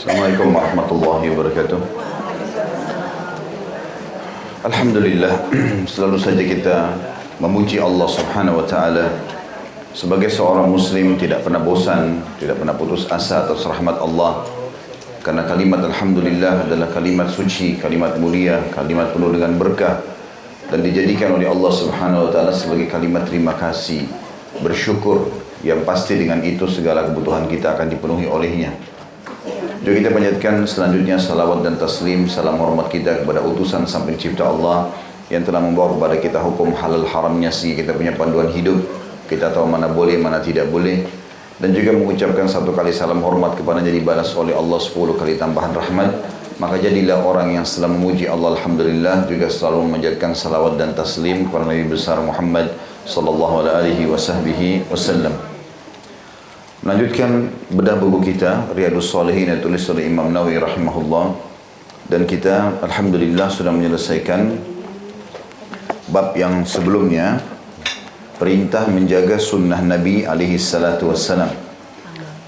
Assalamualaikum warahmatullahi wabarakatuh. Alhamdulillah, selalu saja kita memuji Allah Subhanahu wa taala. Sebagai seorang muslim tidak pernah bosan, tidak pernah putus asa atas rahmat Allah. Karena kalimat alhamdulillah adalah kalimat suci, kalimat mulia, kalimat penuh dengan berkah dan dijadikan oleh Allah Subhanahu wa taala sebagai kalimat terima kasih, bersyukur yang pasti dengan itu segala kebutuhan kita akan dipenuhi olehnya. Juga kita panjatkan selanjutnya salawat dan taslim, salam hormat kita kepada utusan sampai cipta Allah yang telah membawa kepada kita hukum halal haramnya sehingga kita punya panduan hidup. Kita tahu mana boleh, mana tidak boleh. Dan juga mengucapkan satu kali salam hormat kepada jadi balas oleh Allah sepuluh kali tambahan rahmat. Maka jadilah orang yang setelah memuji Allah Alhamdulillah juga selalu menjadikan salawat dan taslim kepada Nabi besar Muhammad sallallahu alaihi wasallam. Melanjutkan bedah buku kita Riyadus Salihin yang tulis oleh Imam Nawawi rahimahullah. Dan kita alhamdulillah sudah menyelesaikan bab yang sebelumnya perintah menjaga sunnah Nabi alaihi salatu wassalam.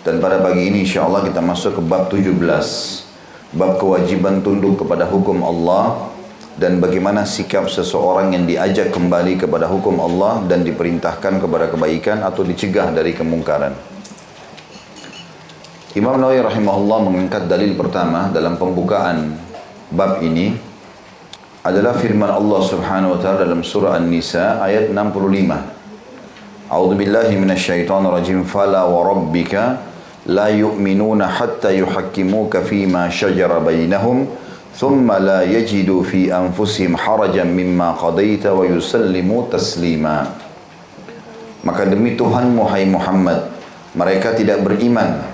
Dan pada pagi ini insyaAllah kita masuk ke bab 17 Bab kewajiban tunduk kepada hukum Allah Dan bagaimana sikap seseorang yang diajak kembali kepada hukum Allah Dan diperintahkan kepada kebaikan atau dicegah dari kemungkaran Imam Nawawi rahimahullah mengangkat dalil pertama dalam pembukaan bab ini adalah firman Allah Subhanahu wa taala dalam surah An-Nisa ayat 65. A'udzu billahi minasyaitonir rajim fala wa rabbika la yu'minuna hatta yuhakkimuka fima shajara bainahum thumma la yajidu fi anfusihim harajan mimma qadaita wa yusallimu taslima. Maka demi Tuhan Muhammad mereka tidak beriman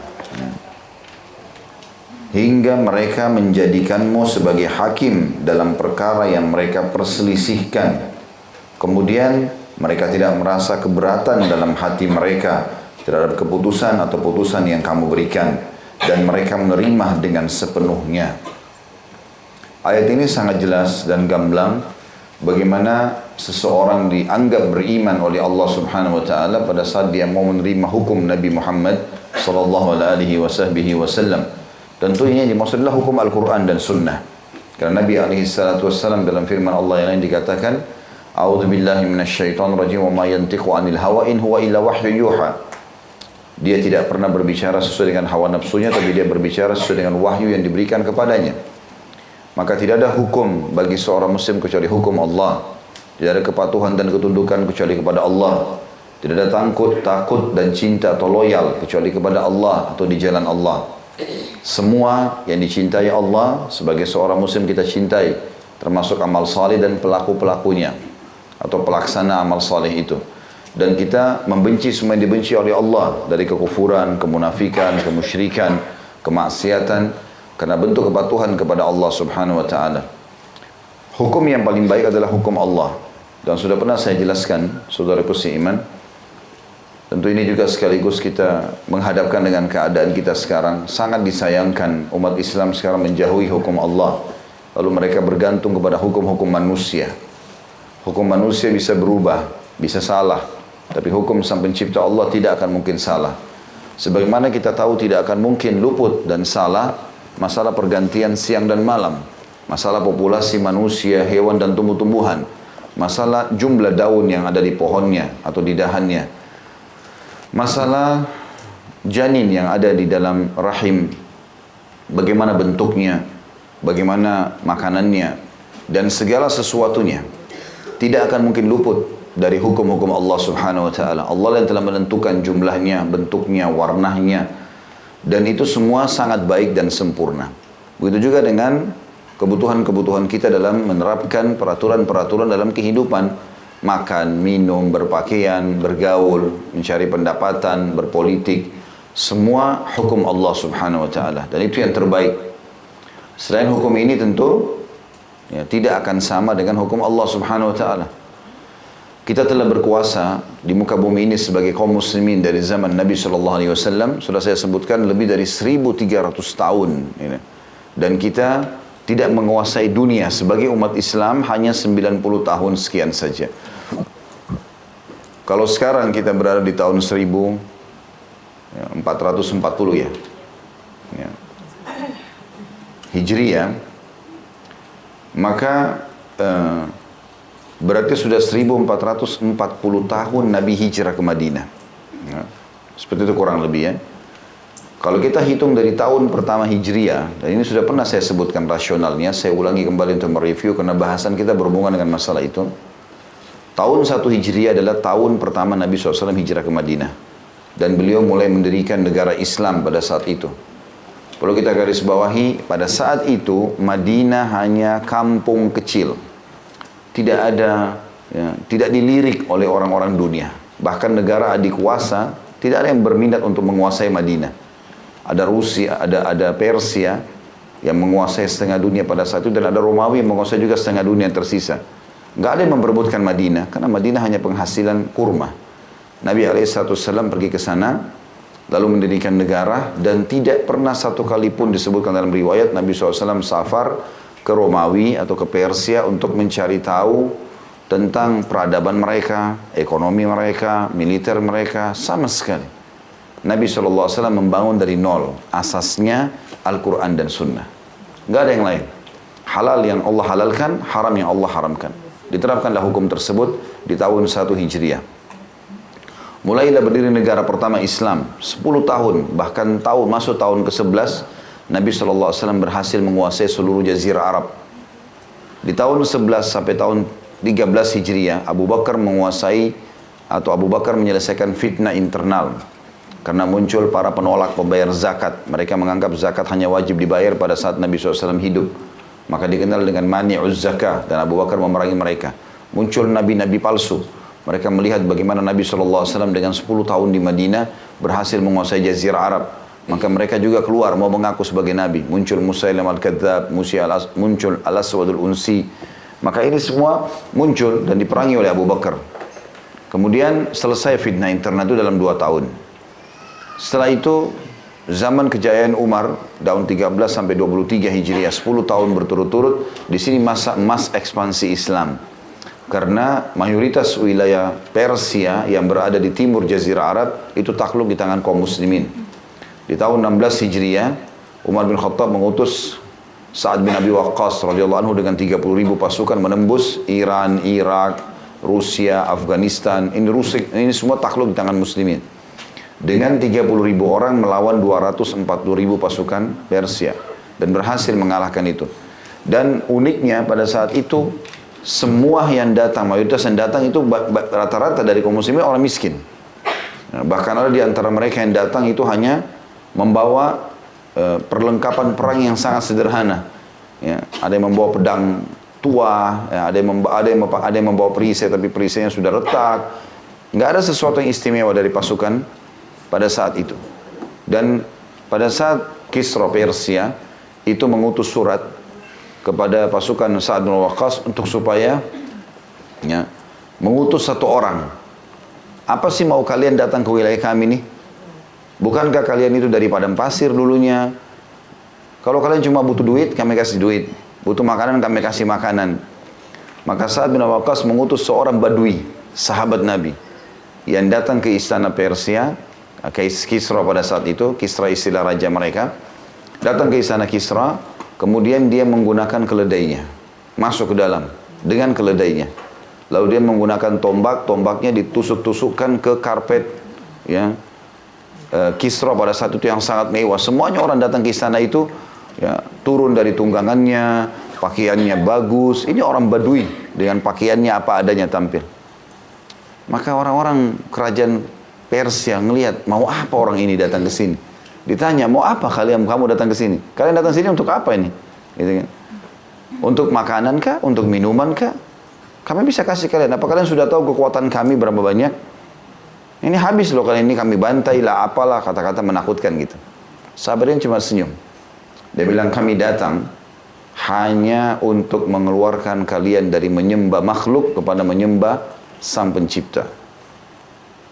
hingga mereka menjadikanmu sebagai hakim dalam perkara yang mereka perselisihkan. Kemudian mereka tidak merasa keberatan dalam hati mereka terhadap keputusan atau putusan yang kamu berikan dan mereka menerima dengan sepenuhnya. Ayat ini sangat jelas dan gamblang bagaimana seseorang dianggap beriman oleh Allah Subhanahu wa taala pada saat dia mau menerima hukum Nabi Muhammad sallallahu alaihi wasallam. Tentu ini dimaksud adalah hukum Al-Quran dan Sunnah. Karena Nabi SAW dalam firman Allah yang lain dikatakan, A'udhu billahi minasyaitan rajim wa ma yantiqu anil hawa in huwa illa wahyu yuha. Dia tidak pernah berbicara sesuai dengan hawa nafsunya, tapi dia berbicara sesuai dengan wahyu yang diberikan kepadanya. Maka tidak ada hukum bagi seorang muslim kecuali hukum Allah. Tidak ada kepatuhan dan ketundukan kecuali kepada Allah. Tidak ada takut, takut dan cinta atau loyal kecuali kepada Allah atau di jalan Allah. Semua yang dicintai Allah sebagai seorang muslim kita cintai termasuk amal saleh dan pelaku-pelakunya atau pelaksana amal saleh itu dan kita membenci semua yang dibenci oleh Allah dari kekufuran, kemunafikan, kemusyrikan, kemaksiatan karena bentuk kepatuhan kepada Allah Subhanahu wa taala. Hukum yang paling baik adalah hukum Allah dan sudah pernah saya jelaskan saudaraku seiman Tentu ini juga sekaligus kita menghadapkan dengan keadaan kita sekarang. Sangat disayangkan umat Islam sekarang menjauhi hukum Allah. Lalu mereka bergantung kepada hukum-hukum manusia. Hukum manusia bisa berubah, bisa salah. Tapi hukum sang pencipta Allah tidak akan mungkin salah. Sebagaimana kita tahu tidak akan mungkin luput dan salah masalah pergantian siang dan malam. Masalah populasi manusia, hewan dan tumbuh-tumbuhan. Masalah jumlah daun yang ada di pohonnya atau di dahannya masalah janin yang ada di dalam rahim, bagaimana bentuknya, bagaimana makanannya, dan segala sesuatunya tidak akan mungkin luput dari hukum-hukum Allah Subhanahu wa taala. Allah yang telah menentukan jumlahnya, bentuknya, warnanya dan itu semua sangat baik dan sempurna. Begitu juga dengan kebutuhan-kebutuhan kita dalam menerapkan peraturan-peraturan dalam kehidupan makan, minum, berpakaian, bergaul, mencari pendapatan, berpolitik, semua hukum Allah Subhanahu wa taala dan itu yang terbaik. Selain hukum ini tentu ya, tidak akan sama dengan hukum Allah Subhanahu wa taala. Kita telah berkuasa di muka bumi ini sebagai kaum muslimin dari zaman Nabi Shallallahu Alaihi Wasallam sudah saya sebutkan lebih dari 1300 tahun ini. dan kita tidak menguasai dunia sebagai umat Islam hanya 90 tahun sekian saja. Kalau sekarang kita berada di tahun 1440 ya. ya. Hijriah, maka uh, berarti sudah 1440 tahun Nabi hijrah ke Madinah. Ya, seperti itu kurang lebih ya. Kalau kita hitung dari tahun pertama Hijriah, dan ini sudah pernah saya sebutkan rasionalnya, saya ulangi kembali untuk mereview karena bahasan kita berhubungan dengan masalah itu. Tahun satu Hijriah adalah tahun pertama Nabi SAW hijrah ke Madinah. Dan beliau mulai mendirikan negara Islam pada saat itu. Perlu kita garis bawahi, pada saat itu Madinah hanya kampung kecil. Tidak ada, ya, tidak dilirik oleh orang-orang dunia. Bahkan negara adik kuasa, tidak ada yang berminat untuk menguasai Madinah ada Rusia, ada ada Persia yang menguasai setengah dunia pada saat itu dan ada Romawi yang menguasai juga setengah dunia yang tersisa. Gak ada yang memperebutkan Madinah karena Madinah hanya penghasilan kurma. Nabi SAW pergi ke sana lalu mendirikan negara dan tidak pernah satu kali pun disebutkan dalam riwayat Nabi SAW safar ke Romawi atau ke Persia untuk mencari tahu tentang peradaban mereka, ekonomi mereka, militer mereka, sama sekali. Nabi SAW membangun dari nol. Asasnya Al-Quran dan Sunnah. Gak ada yang lain. Halal yang Allah halalkan, haram yang Allah haramkan. Diterapkanlah hukum tersebut di tahun 1 Hijriah. Mulailah berdiri negara pertama Islam. 10 tahun, bahkan tahun masuk tahun ke-11, Nabi SAW berhasil menguasai seluruh jazirah Arab. Di tahun 11 sampai tahun 13 Hijriah, Abu Bakar menguasai atau Abu Bakar menyelesaikan fitnah internal karena muncul para penolak pembayar zakat. Mereka menganggap zakat hanya wajib dibayar pada saat Nabi SAW hidup. Maka dikenal dengan mani'uz zakah dan Abu Bakar memerangi mereka. Muncul nabi-nabi palsu. Mereka melihat bagaimana Nabi SAW dengan 10 tahun di Madinah berhasil menguasai jazirah Arab. Maka mereka juga keluar mau mengaku sebagai nabi. Muncul Musailam al-Kadzab, muncul Al-Aswadul Unsi. Maka ini semua muncul dan diperangi oleh Abu Bakar. Kemudian selesai fitnah internal itu dalam dua tahun. Setelah itu zaman kejayaan Umar tahun 13 sampai 23 Hijriah 10 tahun berturut-turut di sini masa emas ekspansi Islam. Karena mayoritas wilayah Persia yang berada di timur Jazirah Arab itu takluk di tangan kaum muslimin. Di tahun 16 Hijriah Umar bin Khattab mengutus Sa'ad bin Abi Waqqas radhiyallahu anhu dengan 30 ribu pasukan menembus Iran, Irak, Rusia, Afghanistan. Ini Rusia, ini semua takluk di tangan muslimin dengan 30 ribu orang melawan 240 ribu pasukan Persia dan berhasil mengalahkan itu. Dan uniknya pada saat itu semua yang datang, mayoritas yang datang itu rata-rata dari kaum muslimin orang miskin. Nah, bahkan ada di antara mereka yang datang itu hanya membawa uh, perlengkapan perang yang sangat sederhana. Ya, ada yang membawa pedang tua, ya, ada yang membawa, ada yang ada yang membawa perisai tapi perisainya sudah retak. Nggak ada sesuatu yang istimewa dari pasukan pada saat itu. Dan pada saat Kisra Persia itu mengutus surat kepada pasukan Sa'ad bin Waqqas untuk supaya ya, mengutus satu orang. Apa sih mau kalian datang ke wilayah kami nih? Bukankah kalian itu dari padang pasir dulunya? Kalau kalian cuma butuh duit, kami kasih duit. Butuh makanan, kami kasih makanan. Maka Sa'ad bin Waqqas mengutus seorang badui, sahabat Nabi, yang datang ke istana Persia Kisra pada saat itu, Kisra istilah raja mereka, datang ke istana Kisra, kemudian dia menggunakan keledainya, masuk ke dalam dengan keledainya. Lalu dia menggunakan tombak, tombaknya ditusuk-tusukkan ke karpet ya, e, Kisra pada saat itu yang sangat mewah. Semuanya orang datang ke istana itu ya, turun dari tunggangannya, pakaiannya bagus. Ini orang Badui dengan pakaiannya apa adanya tampil. Maka orang-orang kerajaan Persia ngelihat mau apa orang ini datang ke sini. Ditanya mau apa kalian kamu datang ke sini? Kalian datang sini untuk apa ini? Gitu kan? Untuk makanan kah? Untuk minuman kah? Kami bisa kasih kalian. Apa kalian sudah tahu kekuatan kami berapa banyak? Ini habis loh kalian ini kami bantai lah apalah kata-kata menakutkan gitu. Sahabatnya cuma senyum. Dia bilang kami datang hanya untuk mengeluarkan kalian dari menyembah makhluk kepada menyembah sang pencipta.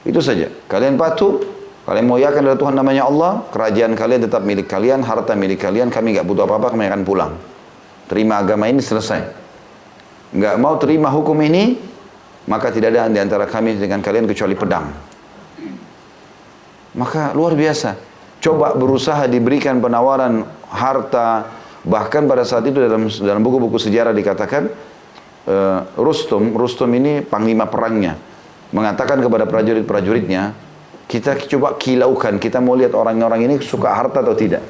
Itu saja. Kalian patuh, kalian mau yakin ada Tuhan namanya Allah, kerajaan kalian tetap milik kalian, harta milik kalian, kami nggak butuh apa-apa, kami akan pulang. Terima agama ini selesai. Nggak mau terima hukum ini, maka tidak ada di antara kami dengan kalian kecuali pedang. Maka luar biasa. Coba berusaha diberikan penawaran harta, Bahkan pada saat itu dalam dalam buku-buku sejarah dikatakan uh, Rustum, Rustum ini panglima perangnya mengatakan kepada prajurit-prajuritnya, kita coba kilaukan, kita mau lihat orang-orang ini suka harta atau tidak.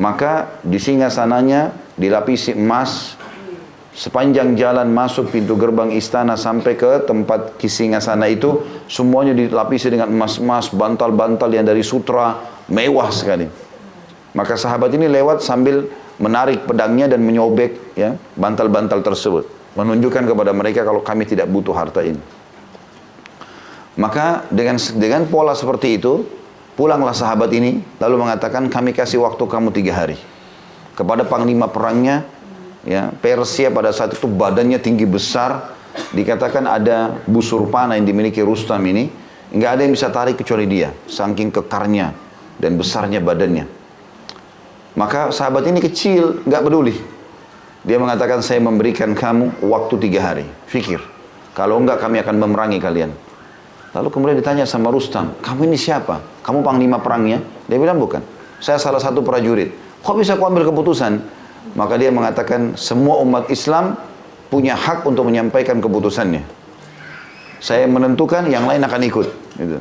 Maka di singa sananya dilapisi emas, sepanjang jalan masuk pintu gerbang istana sampai ke tempat kisinga sana itu semuanya dilapisi dengan emas-emas, bantal-bantal yang dari sutra mewah sekali. Maka sahabat ini lewat sambil menarik pedangnya dan menyobek ya bantal-bantal tersebut, menunjukkan kepada mereka kalau kami tidak butuh harta ini. Maka dengan dengan pola seperti itu, pulanglah sahabat ini lalu mengatakan kami kasih waktu kamu tiga hari. Kepada panglima perangnya, ya Persia pada saat itu badannya tinggi besar, dikatakan ada busur panah yang dimiliki Rustam ini, nggak ada yang bisa tarik kecuali dia, saking kekarnya dan besarnya badannya. Maka sahabat ini kecil, nggak peduli. Dia mengatakan saya memberikan kamu waktu tiga hari, fikir. Kalau enggak kami akan memerangi kalian. Lalu kemudian ditanya sama Rustam, kamu ini siapa? Kamu panglima perangnya? Dia bilang bukan. Saya salah satu prajurit. Kok bisa kau ambil keputusan? Maka dia mengatakan semua umat Islam punya hak untuk menyampaikan keputusannya. Saya menentukan, yang lain akan ikut. Gitu.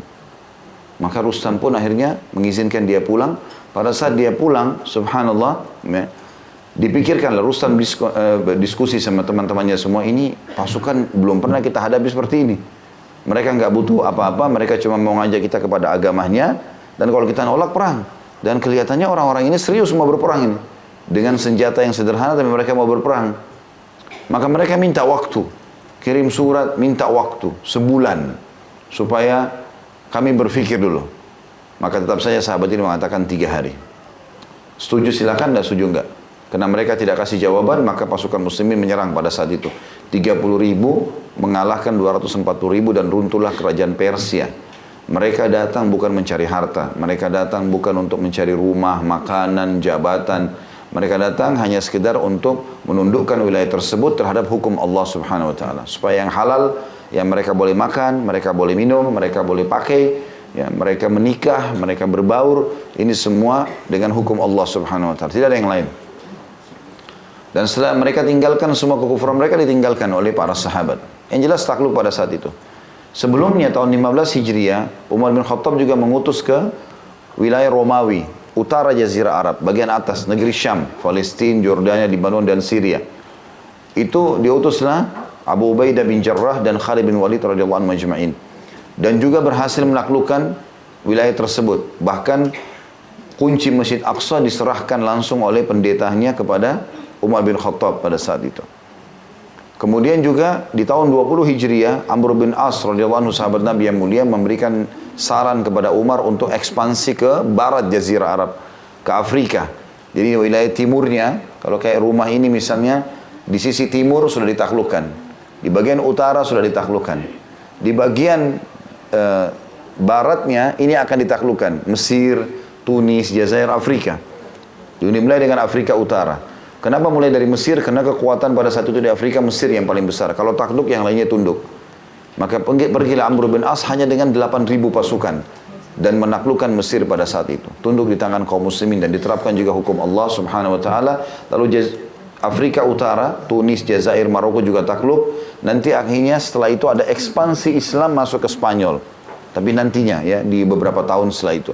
Maka Rustam pun akhirnya mengizinkan dia pulang. Pada saat dia pulang, subhanallah, ya, dipikirkanlah Rustam eh, diskusi sama teman-temannya semua ini pasukan belum pernah kita hadapi seperti ini. Mereka nggak butuh apa-apa, mereka cuma mau ngajak kita kepada agamanya. Dan kalau kita nolak perang. Dan kelihatannya orang-orang ini serius mau berperang ini. Dengan senjata yang sederhana tapi mereka mau berperang. Maka mereka minta waktu. Kirim surat, minta waktu. Sebulan. Supaya kami berpikir dulu. Maka tetap saja sahabat ini mengatakan tiga hari. Setuju silakan, tidak setuju enggak. Karena mereka tidak kasih jawaban, maka pasukan muslimin menyerang pada saat itu. 30 ribu mengalahkan 240 ribu dan runtuhlah kerajaan Persia. Mereka datang bukan mencari harta, mereka datang bukan untuk mencari rumah, makanan, jabatan. Mereka datang hanya sekedar untuk menundukkan wilayah tersebut terhadap hukum Allah Subhanahu wa taala. Supaya yang halal yang mereka boleh makan, mereka boleh minum, mereka boleh pakai, ya, mereka menikah, mereka berbaur, ini semua dengan hukum Allah Subhanahu wa taala. Tidak ada yang lain. Dan setelah mereka tinggalkan semua kekufuran mereka ditinggalkan oleh para sahabat. Yang jelas takluk pada saat itu. Sebelumnya tahun 15 Hijriah, Umar bin Khattab juga mengutus ke wilayah Romawi, utara Jazirah Arab, bagian atas negeri Syam, Palestina, Jordania, Lebanon dan Syria. Itu diutuslah Abu Ubaidah bin Jarrah dan Khalid bin Walid radhiyallahu anhu majma'in. Dan juga berhasil menaklukkan wilayah tersebut. Bahkan kunci Masjid Aqsa diserahkan langsung oleh pendetanya kepada Umar bin Khattab pada saat itu. Kemudian juga di tahun 20 Hijriah, Amr bin As radhiyallahu anhu sahabat Nabi yang mulia memberikan saran kepada Umar untuk ekspansi ke barat Jazirah Arab, ke Afrika. Jadi wilayah timurnya, kalau kayak rumah ini misalnya, di sisi timur sudah ditaklukkan. Di bagian utara sudah ditaklukkan. Di bagian uh, baratnya ini akan ditaklukkan. Mesir, Tunis, Jazair, Afrika. Dimulai dengan Afrika Utara. Kenapa mulai dari Mesir? Karena kekuatan pada saat itu di Afrika Mesir yang paling besar. Kalau takluk yang lainnya tunduk. Maka pergi, pergilah Amr bin As hanya dengan 8.000 pasukan dan menaklukkan Mesir pada saat itu. Tunduk di tangan kaum muslimin dan diterapkan juga hukum Allah Subhanahu wa taala. Lalu Afrika Utara, Tunis, Jazair, Maroko juga takluk. Nanti akhirnya setelah itu ada ekspansi Islam masuk ke Spanyol. Tapi nantinya ya di beberapa tahun setelah itu.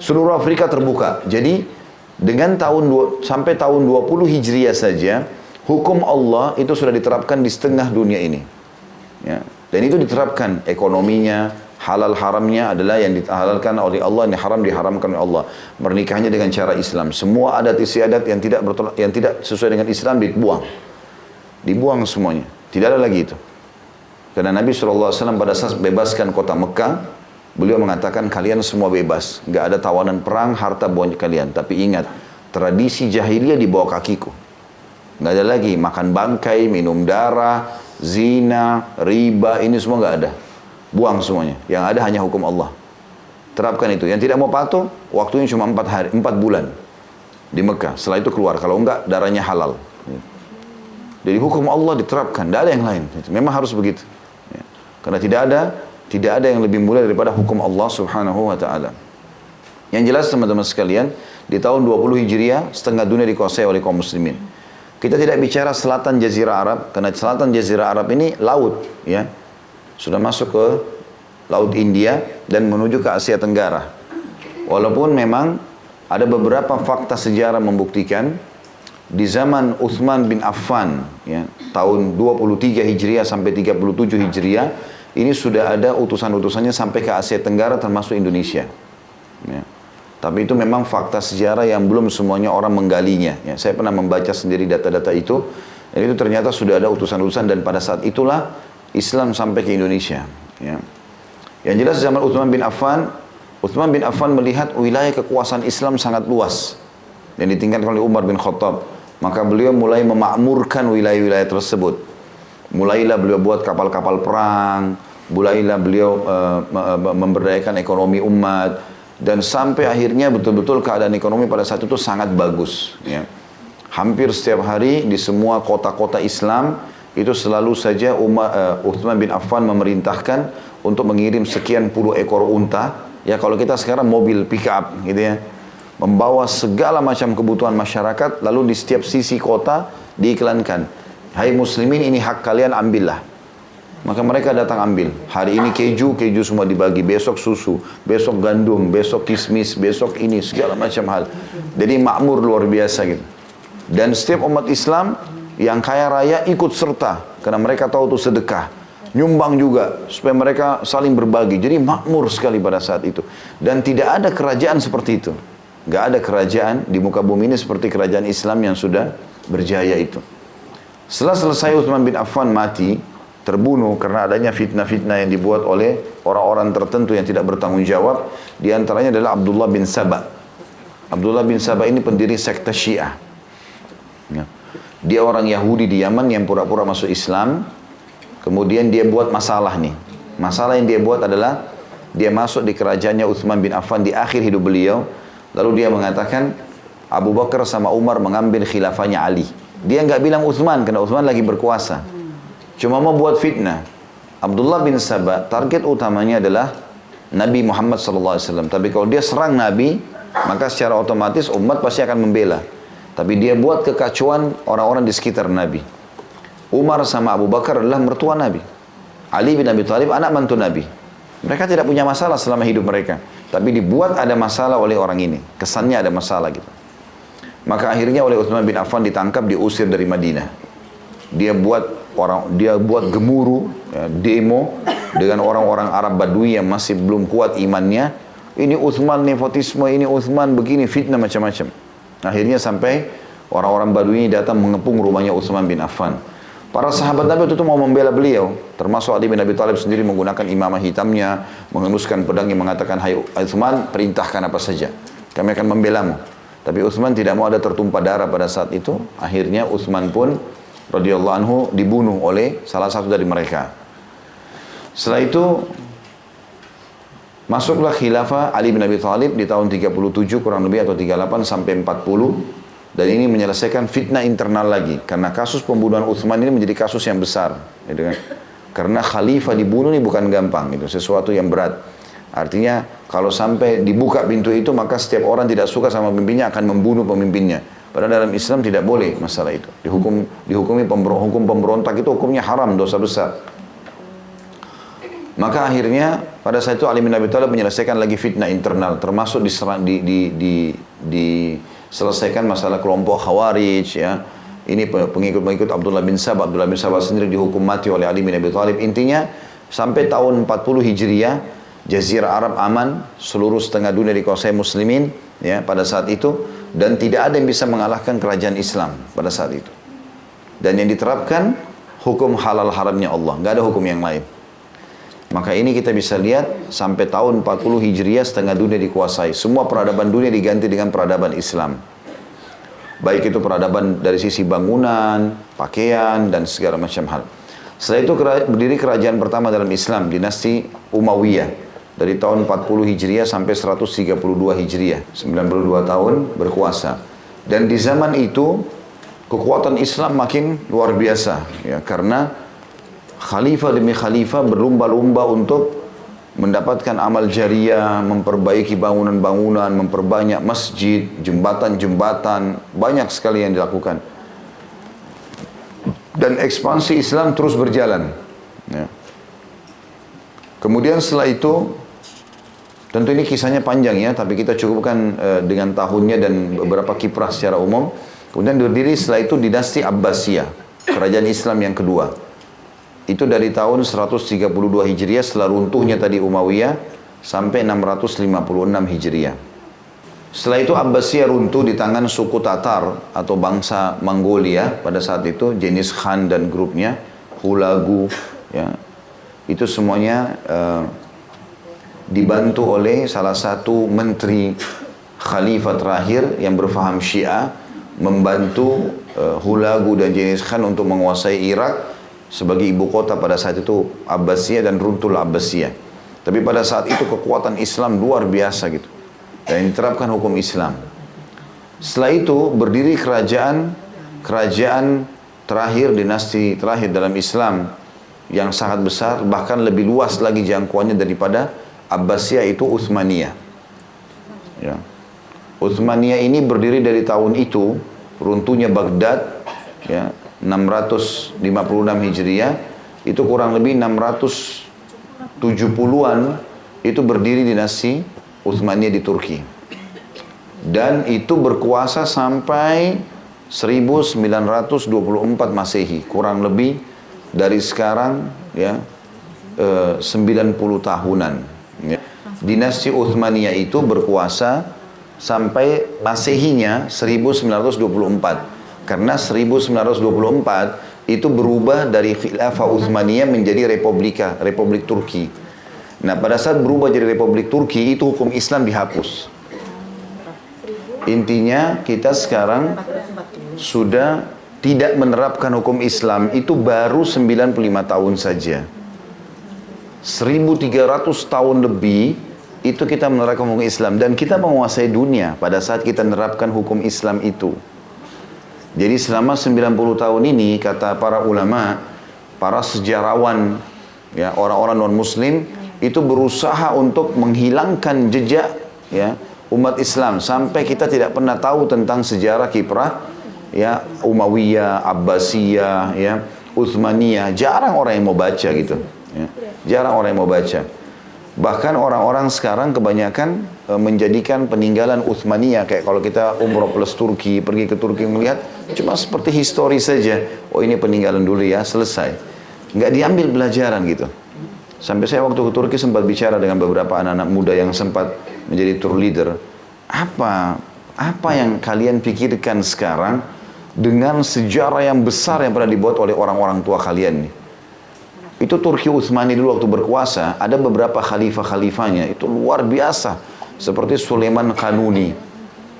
Seluruh Afrika terbuka. Jadi dengan tahun sampai tahun 20 Hijriah saja, hukum Allah itu sudah diterapkan di setengah dunia ini. Ya. Dan itu diterapkan ekonominya, halal haramnya adalah yang dihalalkan oleh Allah, yang haram diharamkan oleh Allah. Menikahnya dengan cara Islam. Semua adat istiadat yang tidak bertolak, yang tidak sesuai dengan Islam dibuang. Dibuang semuanya. Tidak ada lagi itu. Karena Nabi SAW pada saat bebaskan kota Mekah, Beliau mengatakan kalian semua bebas, nggak ada tawanan perang, harta buat kalian. Tapi ingat, tradisi jahiliyah di bawah kakiku. Nggak ada lagi makan bangkai, minum darah, zina, riba, ini semua nggak ada. Buang semuanya. Yang ada hanya hukum Allah. Terapkan itu. Yang tidak mau patuh, waktunya cuma empat hari, empat bulan di Mekah. Setelah itu keluar. Kalau enggak, darahnya halal. Jadi hukum Allah diterapkan, tidak ada yang lain. Memang harus begitu. Karena tidak ada tidak ada yang lebih mulia daripada hukum Allah Subhanahu wa taala. Yang jelas teman-teman sekalian, di tahun 20 Hijriah, setengah dunia dikuasai oleh kaum muslimin. Kita tidak bicara selatan Jazirah Arab, karena selatan Jazirah Arab ini laut, ya. Sudah masuk ke Laut India dan menuju ke Asia Tenggara. Walaupun memang ada beberapa fakta sejarah membuktikan di zaman Uthman bin Affan ya, tahun 23 Hijriah sampai 37 Hijriah ini sudah ada utusan-utusannya sampai ke Asia Tenggara termasuk Indonesia. Ya. Tapi itu memang fakta sejarah yang belum semuanya orang menggalinya. Ya, saya pernah membaca sendiri data-data itu. Dan itu ternyata sudah ada utusan-utusan dan pada saat itulah Islam sampai ke Indonesia. Ya. Yang jelas zaman Uthman bin Affan, Uthman bin Affan melihat wilayah kekuasaan Islam sangat luas. Dan ditinggalkan oleh Umar bin Khattab. Maka beliau mulai memakmurkan wilayah-wilayah tersebut. Mulailah beliau buat kapal-kapal perang, mulailah beliau uh, memberdayakan ekonomi umat, dan sampai akhirnya betul-betul keadaan ekonomi pada saat itu sangat bagus ya. hampir setiap hari di semua kota-kota Islam itu selalu saja Umar, uh, Uthman bin Affan memerintahkan untuk mengirim sekian puluh ekor unta ya kalau kita sekarang mobil pick up gitu ya membawa segala macam kebutuhan masyarakat lalu di setiap sisi kota diiklankan hai muslimin ini hak kalian ambillah maka mereka datang ambil. Hari ini keju, keju semua dibagi. Besok susu, besok gandum, besok kismis, besok ini, segala macam hal. Jadi makmur luar biasa gitu. Dan setiap umat Islam yang kaya raya ikut serta. Karena mereka tahu itu sedekah. Nyumbang juga supaya mereka saling berbagi. Jadi makmur sekali pada saat itu. Dan tidak ada kerajaan seperti itu. Gak ada kerajaan di muka bumi ini seperti kerajaan Islam yang sudah berjaya itu. Setelah selesai Uthman bin Affan mati, terbunuh karena adanya fitnah-fitnah yang dibuat oleh orang-orang tertentu yang tidak bertanggung jawab. Di antaranya adalah Abdullah bin Sabah. Abdullah bin Sabah ini pendiri sekte Syiah. Ya. Dia orang Yahudi di Yaman yang pura-pura masuk Islam. Kemudian dia buat masalah nih. Masalah yang dia buat adalah dia masuk di kerajaannya Uthman bin Affan di akhir hidup beliau. Lalu dia mengatakan Abu Bakar sama Umar mengambil khilafahnya Ali. Dia nggak bilang Uthman karena Uthman lagi berkuasa. Cuma mau buat fitnah. Abdullah bin Sabah target utamanya adalah Nabi Muhammad SAW. Tapi kalau dia serang Nabi, maka secara otomatis umat pasti akan membela. Tapi dia buat kekacauan orang-orang di sekitar Nabi. Umar sama Abu Bakar adalah mertua Nabi. Ali bin Abi Thalib anak mantu Nabi. Mereka tidak punya masalah selama hidup mereka. Tapi dibuat ada masalah oleh orang ini. Kesannya ada masalah gitu. Maka akhirnya oleh Uthman bin Affan ditangkap, diusir dari Madinah. Dia buat orang dia buat gemuruh ya, demo dengan orang-orang Arab Badui yang masih belum kuat imannya. Ini Uthman nepotisme ini Uthman begini fitnah macam-macam. Akhirnya sampai orang-orang Badui datang mengepung rumahnya Uthman bin Affan. Para sahabat Nabi itu mau membela beliau. Termasuk Ali bin Abi Thalib sendiri menggunakan imamah hitamnya mengenduskan pedangnya mengatakan hai Uthman perintahkan apa saja. Kami akan membelamu tapi Uthman tidak mau ada tertumpah darah pada saat itu akhirnya Uthman pun radhiyallahu anhu dibunuh oleh salah satu dari mereka. Setelah itu masuklah khilafah Ali bin Abi Thalib di tahun 37 kurang lebih atau 38 sampai 40 dan ini menyelesaikan fitnah internal lagi karena kasus pembunuhan Uthman ini menjadi kasus yang besar kan. Karena khalifah dibunuh ini bukan gampang itu sesuatu yang berat. Artinya kalau sampai dibuka pintu itu maka setiap orang tidak suka sama pemimpinnya akan membunuh pemimpinnya. Padahal dalam Islam tidak boleh masalah itu. Dihukum dihukumi pember, hukum pemberontak itu hukumnya haram, dosa besar. Maka akhirnya pada saat itu Ali bin Abi Thalib menyelesaikan lagi fitnah internal, termasuk diserang, di, di, di, di masalah kelompok Khawarij ya. Ini pengikut-pengikut Abdullah bin Sabah. Abdullah bin Sabah sendiri dihukum mati oleh Ali bin Abi Thalib. Intinya sampai tahun 40 Hijriah Jazirah Arab aman, seluruh setengah dunia dikuasai muslimin ya pada saat itu dan tidak ada yang bisa mengalahkan kerajaan Islam pada saat itu. Dan yang diterapkan hukum halal haramnya Allah, nggak ada hukum yang lain. Maka ini kita bisa lihat sampai tahun 40 Hijriah setengah dunia dikuasai. Semua peradaban dunia diganti dengan peradaban Islam. Baik itu peradaban dari sisi bangunan, pakaian, dan segala macam hal. Setelah itu berdiri kerajaan pertama dalam Islam, dinasti Umayyah dari tahun 40 Hijriah sampai 132 Hijriah, 92 tahun berkuasa. Dan di zaman itu kekuatan Islam makin luar biasa ya karena khalifah demi khalifah berlumba-lumba untuk mendapatkan amal jariah, memperbaiki bangunan-bangunan, memperbanyak masjid, jembatan-jembatan, banyak sekali yang dilakukan. Dan ekspansi Islam terus berjalan. Ya. Kemudian setelah itu, tentu ini kisahnya panjang ya, tapi kita cukupkan uh, dengan tahunnya dan beberapa kiprah secara umum. Kemudian berdiri setelah itu dinasti Abbasiyah, kerajaan Islam yang kedua. Itu dari tahun 132 Hijriah setelah runtuhnya tadi Umayyah sampai 656 Hijriah. Setelah itu Abbasiyah runtuh di tangan suku Tatar atau bangsa Mongolia pada saat itu jenis Khan dan grupnya Hulagu ya itu semuanya uh, dibantu oleh salah satu menteri khalifah terakhir yang berfaham Syiah membantu uh, Hulagu dan jenis Khan untuk menguasai Irak sebagai ibu kota pada saat itu Abbasiyah dan runtuh Abbasiyah. Tapi pada saat itu kekuatan Islam luar biasa gitu. Dan diterapkan hukum Islam. Setelah itu berdiri kerajaan kerajaan terakhir dinasti terakhir dalam Islam yang sangat besar bahkan lebih luas lagi jangkauannya daripada Abbasiyah itu Uthmaniyah. Ya. Uthmaniyah ini berdiri dari tahun itu runtuhnya Baghdad ya 656 Hijriah itu kurang lebih 670-an itu berdiri dinasti Utsmaniyah di Turki. Dan itu berkuasa sampai 1924 Masehi, kurang lebih dari sekarang ya eh, 90 tahunan. Dinasti Utsmaniyah itu berkuasa sampai Masehinya 1924 karena 1924 itu berubah dari khilafah Utsmaniyah menjadi republika, Republik Turki. Nah, pada saat berubah jadi Republik Turki itu hukum Islam dihapus. Intinya kita sekarang sudah tidak menerapkan hukum Islam itu baru 95 tahun saja. 1300 tahun lebih itu kita menerapkan hukum Islam dan kita menguasai dunia pada saat kita menerapkan hukum Islam itu. Jadi selama 90 tahun ini kata para ulama, para sejarawan, ya orang-orang non muslim itu berusaha untuk menghilangkan jejak ya umat Islam sampai kita tidak pernah tahu tentang sejarah kiprah ya Umayyah, Abbasiyah, ya Utsmaniyah. Jarang orang yang mau baca gitu. Ya. Jarang orang yang mau baca. Bahkan orang-orang sekarang kebanyakan e, menjadikan peninggalan Uthmaniyah kayak kalau kita umroh plus Turki, pergi ke Turki melihat cuma seperti histori saja. Oh ini peninggalan dulu ya, selesai. Nggak diambil pelajaran gitu. Sampai saya waktu ke Turki sempat bicara dengan beberapa anak-anak muda yang sempat menjadi tour leader. Apa apa yang kalian pikirkan sekarang dengan sejarah yang besar yang pernah dibuat oleh orang-orang tua kalian nih? Itu Turki Utsmani dulu waktu berkuasa, ada beberapa khalifah-khalifahnya, itu luar biasa. Seperti Sulaiman Kanuni.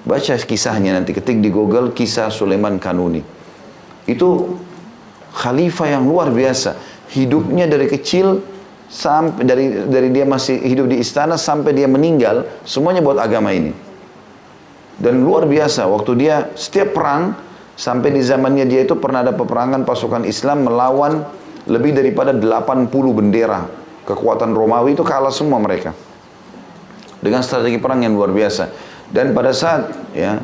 Baca kisahnya nanti, ketik di Google kisah Sulaiman Kanuni. Itu khalifah yang luar biasa. Hidupnya dari kecil sampai dari dari dia masih hidup di istana sampai dia meninggal, semuanya buat agama ini. Dan luar biasa, waktu dia setiap perang, sampai di zamannya dia itu pernah ada peperangan pasukan Islam melawan lebih daripada 80 bendera kekuatan Romawi itu kalah semua mereka. Dengan strategi perang yang luar biasa. Dan pada saat ya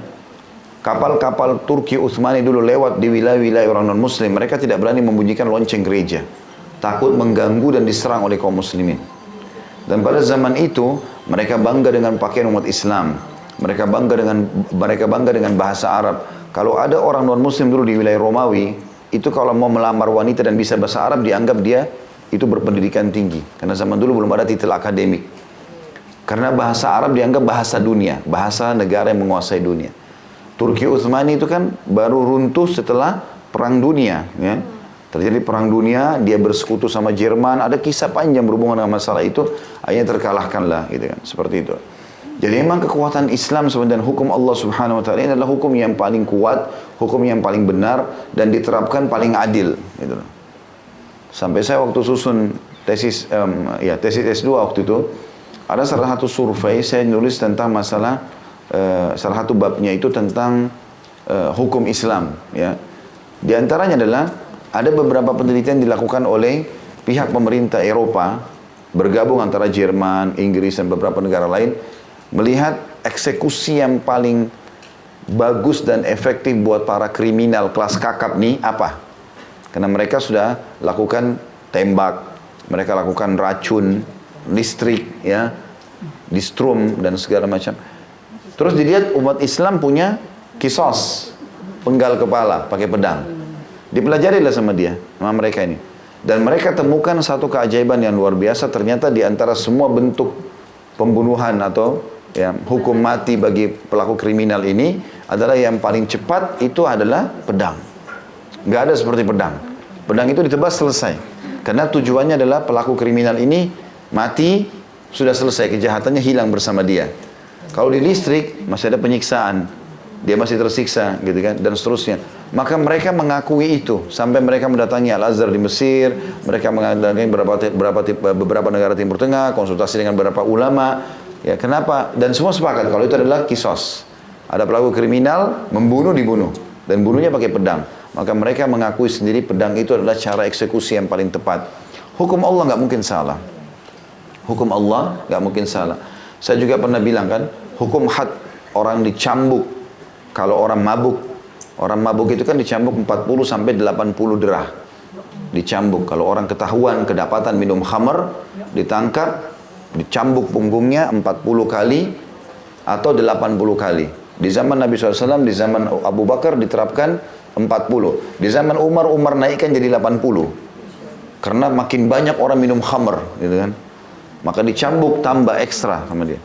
kapal-kapal Turki Utsmani dulu lewat di wilayah-wilayah orang non muslim mereka tidak berani membunyikan lonceng gereja. Takut mengganggu dan diserang oleh kaum muslimin. Dan pada zaman itu mereka bangga dengan pakaian umat Islam. Mereka bangga dengan mereka bangga dengan bahasa Arab. Kalau ada orang non muslim dulu di wilayah Romawi itu kalau mau melamar wanita dan bisa bahasa Arab dianggap dia itu berpendidikan tinggi. Karena zaman dulu belum ada titel akademik. Karena bahasa Arab dianggap bahasa dunia, bahasa negara yang menguasai dunia. Turki Utsmani itu kan baru runtuh setelah perang dunia, ya. Terjadi perang dunia, dia bersekutu sama Jerman, ada kisah panjang berhubungan dengan masalah itu, akhirnya terkalahkan lah, gitu kan, seperti itu. Jadi memang kekuatan Islam sebenarnya hukum Allah Subhanahu wa taala adalah hukum yang paling kuat, hukum yang paling benar dan diterapkan paling adil gitu. Sampai saya waktu susun tesis um, ya tesis S2 waktu itu ada salah satu survei saya nulis tentang masalah uh, salah satu babnya itu tentang uh, hukum Islam ya. Di antaranya adalah ada beberapa penelitian dilakukan oleh pihak pemerintah Eropa bergabung antara Jerman, Inggris dan beberapa negara lain melihat eksekusi yang paling bagus dan efektif buat para kriminal kelas kakap nih apa? Karena mereka sudah lakukan tembak, mereka lakukan racun, listrik, ya, distrum dan segala macam. Terus dilihat umat Islam punya kisos, penggal kepala pakai pedang. Dipelajarilah sama dia, sama mereka ini. Dan mereka temukan satu keajaiban yang luar biasa. Ternyata di antara semua bentuk pembunuhan atau ya, hukum mati bagi pelaku kriminal ini adalah yang paling cepat itu adalah pedang. Gak ada seperti pedang. Pedang itu ditebas selesai. Karena tujuannya adalah pelaku kriminal ini mati sudah selesai kejahatannya hilang bersama dia. Kalau di listrik masih ada penyiksaan, dia masih tersiksa gitu kan dan seterusnya. Maka mereka mengakui itu sampai mereka mendatangi Al Azhar di Mesir, mereka mendatangi beberapa beberapa beberapa negara Timur Tengah, konsultasi dengan beberapa ulama. Ya, kenapa? Dan semua sepakat kalau itu adalah kisos. Ada pelaku kriminal membunuh dibunuh dan bunuhnya pakai pedang. Maka mereka mengakui sendiri pedang itu adalah cara eksekusi yang paling tepat. Hukum Allah nggak mungkin salah. Hukum Allah nggak mungkin salah. Saya juga pernah bilang kan, hukum had orang dicambuk kalau orang mabuk, orang mabuk itu kan dicambuk 40 sampai 80 derah. Dicambuk. Kalau orang ketahuan kedapatan minum khamar, ditangkap, dicambuk punggungnya 40 kali atau 80 kali. Di zaman Nabi SAW, di zaman Abu Bakar diterapkan 40. Di zaman Umar, Umar naikkan jadi 80. Karena makin banyak orang minum khamar, gitu kan. Maka dicambuk tambah ekstra sama dia.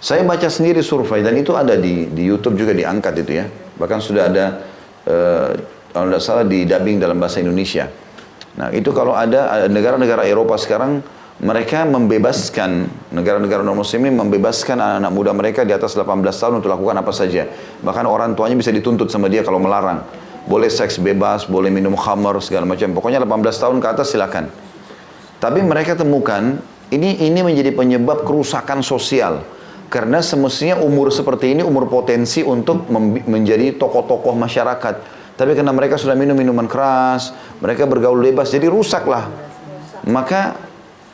Saya baca sendiri survei dan itu ada di, di YouTube juga diangkat itu ya. Bahkan sudah ada uh, kalau tidak salah di dubbing dalam bahasa Indonesia. Nah itu kalau ada negara-negara Eropa sekarang mereka membebaskan negara-negara non muslim ini membebaskan anak-anak muda mereka di atas 18 tahun untuk lakukan apa saja. Bahkan orang tuanya bisa dituntut sama dia kalau melarang. Boleh seks bebas, boleh minum khamar segala macam. Pokoknya 18 tahun ke atas silakan. Tapi mereka temukan ini ini menjadi penyebab kerusakan sosial karena semestinya umur seperti ini umur potensi untuk menjadi tokoh-tokoh masyarakat. Tapi karena mereka sudah minum minuman keras, mereka bergaul bebas, jadi rusaklah. Maka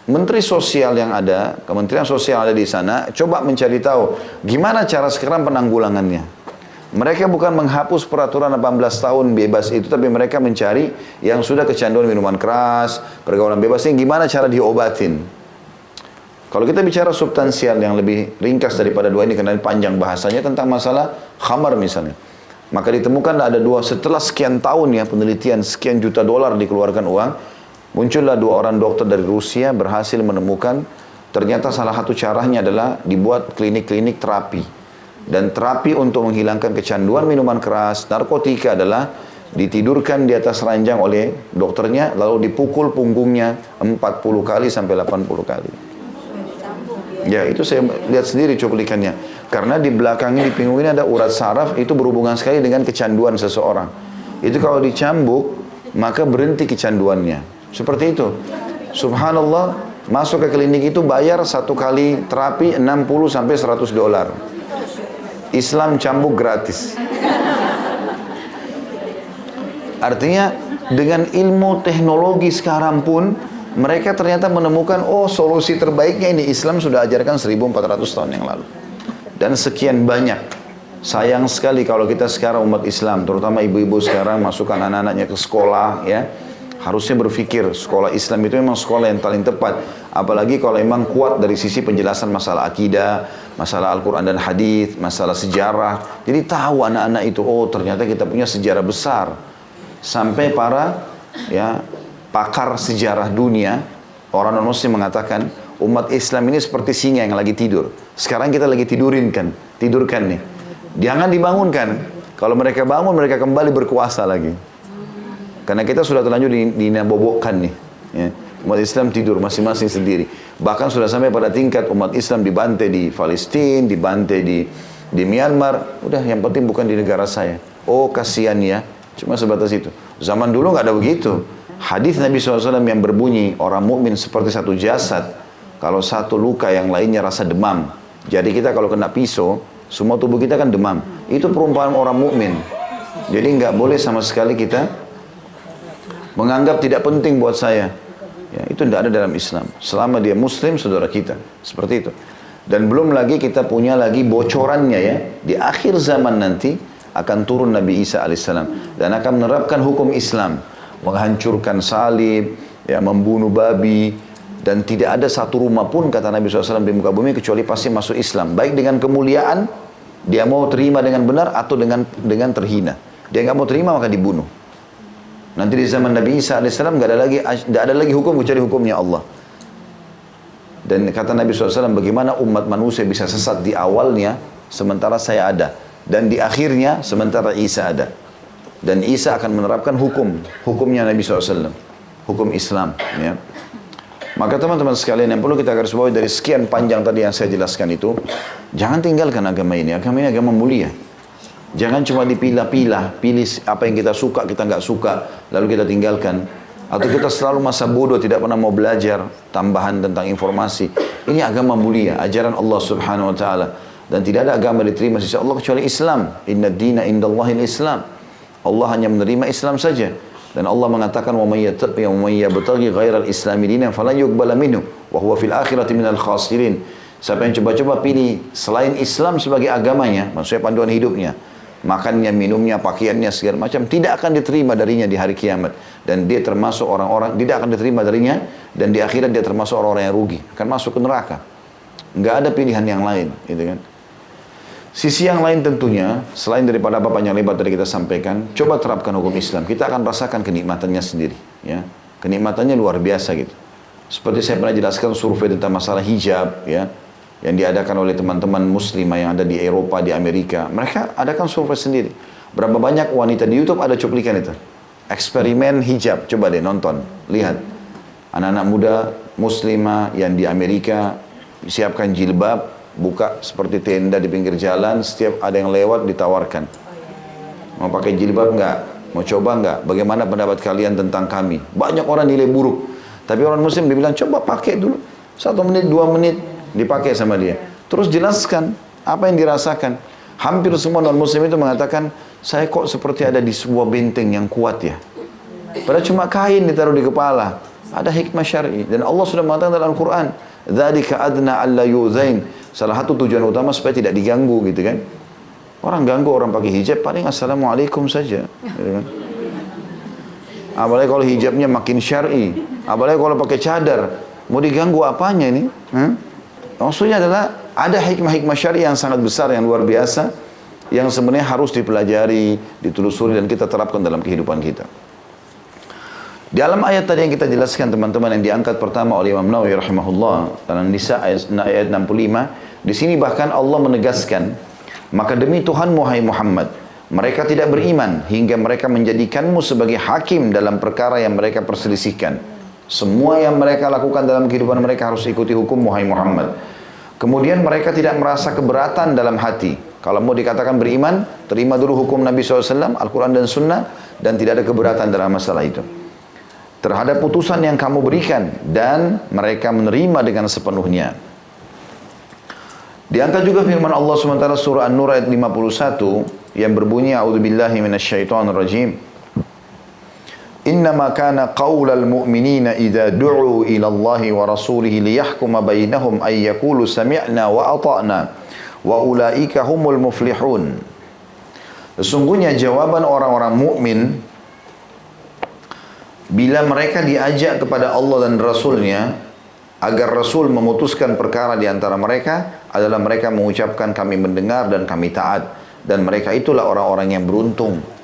Menteri Sosial yang ada, Kementerian Sosial ada di sana, coba mencari tahu gimana cara sekarang penanggulangannya. Mereka bukan menghapus peraturan 18 tahun bebas itu, tapi mereka mencari yang sudah kecanduan minuman keras, pergaulan bebas ini gimana cara diobatin. Kalau kita bicara substansial yang lebih ringkas daripada dua ini karena panjang bahasanya tentang masalah khamar misalnya. Maka ditemukan ada dua setelah sekian tahun ya penelitian sekian juta dolar dikeluarkan uang, muncullah dua orang dokter dari Rusia berhasil menemukan ternyata salah satu caranya adalah dibuat klinik-klinik terapi. Dan terapi untuk menghilangkan kecanduan minuman keras, narkotika adalah ditidurkan di atas ranjang oleh dokternya lalu dipukul punggungnya 40 kali sampai 80 kali. Ya itu saya lihat sendiri cuplikannya. Karena di belakangnya di pinggung ini ada urat saraf itu berhubungan sekali dengan kecanduan seseorang. Itu kalau dicambuk maka berhenti kecanduannya. Seperti itu. Subhanallah masuk ke klinik itu bayar satu kali terapi 60 sampai 100 dolar. Islam cambuk gratis. Artinya dengan ilmu teknologi sekarang pun mereka ternyata menemukan oh solusi terbaiknya ini Islam sudah ajarkan 1400 tahun yang lalu dan sekian banyak sayang sekali kalau kita sekarang umat Islam terutama ibu-ibu sekarang masukkan anak-anaknya ke sekolah ya harusnya berpikir sekolah Islam itu memang sekolah yang paling tepat apalagi kalau memang kuat dari sisi penjelasan masalah akidah masalah Al-Quran dan hadis masalah sejarah jadi tahu anak-anak itu oh ternyata kita punya sejarah besar sampai para ya pakar sejarah dunia, orang non-muslim mengatakan umat Islam ini seperti singa yang lagi tidur. Sekarang kita lagi tidurin kan, tidurkan nih. Jangan dibangunkan. Kalau mereka bangun, mereka kembali berkuasa lagi. Karena kita sudah terlanjur dinabobokkan nih. Ya. Umat Islam tidur masing-masing sendiri. Bahkan sudah sampai pada tingkat umat Islam dibantai di Palestina, dibantai di di Myanmar. Udah yang penting bukan di negara saya. Oh kasihan ya. Cuma sebatas itu. Zaman dulu nggak ada begitu. Hadis Nabi SAW yang berbunyi orang mukmin seperti satu jasad. Kalau satu luka yang lainnya rasa demam. Jadi kita kalau kena pisau, semua tubuh kita kan demam. Itu perumpamaan orang mukmin. Jadi nggak boleh sama sekali kita menganggap tidak penting buat saya. Ya, itu tidak ada dalam Islam. Selama dia Muslim, saudara kita. Seperti itu. Dan belum lagi kita punya lagi bocorannya ya. Di akhir zaman nanti akan turun Nabi Isa alaihissalam dan akan menerapkan hukum Islam, menghancurkan salib, ya membunuh babi dan tidak ada satu rumah pun kata Nabi SAW di muka bumi kecuali pasti masuk Islam. Baik dengan kemuliaan dia mau terima dengan benar atau dengan dengan terhina. Dia nggak mau terima maka dibunuh. Nanti di zaman Nabi Isa alaihissalam nggak ada lagi nggak ada lagi hukum kecuali hukumnya Allah. Dan kata Nabi SAW, bagaimana umat manusia bisa sesat di awalnya, sementara saya ada. Dan di akhirnya, sementara Isa ada. Dan Isa akan menerapkan hukum, hukumnya Nabi SAW. Hukum Islam. Ya. Maka teman-teman sekalian yang perlu kita garis bawahi dari sekian panjang tadi yang saya jelaskan itu, jangan tinggalkan agama ini. Agama ini agama mulia. Jangan cuma dipilah-pilah, pilih apa yang kita suka, kita nggak suka, lalu kita tinggalkan. Atau kita selalu masa bodoh tidak pernah mau belajar tambahan tentang informasi. Ini agama mulia, ajaran Allah Subhanahu wa taala dan tidak ada agama diterima sisi Allah kecuali Islam. Inna dina indallahil Islam. Allah hanya menerima Islam saja. Dan Allah mengatakan yabtaghi ghairal islami dinan falan yuqbala minhu wa huwa fil akhirati minal khasirin. Siapa yang coba-coba pilih selain Islam sebagai agamanya, maksudnya panduan hidupnya, makannya, minumnya, pakaiannya segala macam tidak akan diterima darinya di hari kiamat. Dan dia termasuk orang-orang tidak akan diterima darinya dan di akhirat dia termasuk orang-orang yang rugi akan masuk ke neraka. Nggak ada pilihan yang lain gitu kan? Sisi yang lain tentunya selain daripada apa yang lebar tadi kita sampaikan coba terapkan hukum Islam. Kita akan rasakan kenikmatannya sendiri ya. Kenikmatannya luar biasa gitu. Seperti saya pernah jelaskan survei tentang masalah hijab ya yang diadakan oleh teman-teman muslimah yang ada di Eropa, di Amerika. Mereka adakan survei sendiri. Berapa banyak wanita di YouTube ada cuplikan itu. Eksperimen hijab, coba deh nonton, lihat. Anak-anak muda muslimah yang di Amerika siapkan jilbab, buka seperti tenda di pinggir jalan, setiap ada yang lewat ditawarkan. Mau pakai jilbab enggak? Mau coba enggak? Bagaimana pendapat kalian tentang kami? Banyak orang nilai buruk. Tapi orang muslim dibilang coba pakai dulu. Satu menit, dua menit, dipakai sama dia. Terus jelaskan apa yang dirasakan. Hampir semua non muslim itu mengatakan, saya kok seperti ada di sebuah benteng yang kuat ya. Padahal cuma kain ditaruh di kepala. Ada hikmah syar'i dan Allah sudah mengatakan dalam Al-Qur'an, "Dzalika adna alla yuzain." Salah satu tujuan utama supaya tidak diganggu gitu kan. Orang ganggu orang pakai hijab paling assalamualaikum saja. Gitu kan. Apalagi kalau hijabnya makin syar'i, apalagi kalau pakai cadar, mau diganggu apanya ini? Hmm? Maksudnya adalah ada hikmah-hikmah syari yang sangat besar, yang luar biasa, yang sebenarnya harus dipelajari, ditelusuri, dan kita terapkan dalam kehidupan kita. Di dalam ayat tadi yang kita jelaskan teman-teman yang diangkat pertama oleh Imam Nawawi rahimahullah dalam Nisa ayat, ayat 65, di sini bahkan Allah menegaskan, maka demi Tuhan Muhammad Muhammad, mereka tidak beriman hingga mereka menjadikanmu sebagai hakim dalam perkara yang mereka perselisihkan. Semua yang mereka lakukan dalam kehidupan mereka harus ikuti hukum Muhammad. Kemudian mereka tidak merasa keberatan dalam hati. Kalau mau dikatakan beriman, terima dulu hukum Nabi SAW, Al-Quran dan Sunnah, dan tidak ada keberatan dalam masalah itu. Terhadap putusan yang kamu berikan, dan mereka menerima dengan sepenuhnya. Diangkat juga firman Allah SWT surah An-Nur ayat 51 yang berbunyi A'udzubillahi minasyaitonirrajim. إنما كان قول المؤمنين إذا دعوا إلى الله ورسوله ليحكم بينهم أن يقولوا سمعنا وأطعنا وأولئك هم المفلحون Sesungguhnya jawaban orang-orang mukmin bila mereka diajak kepada Allah dan Rasulnya agar Rasul memutuskan perkara di antara mereka adalah mereka mengucapkan kami mendengar dan kami taat dan mereka itulah orang-orang yang beruntung ya.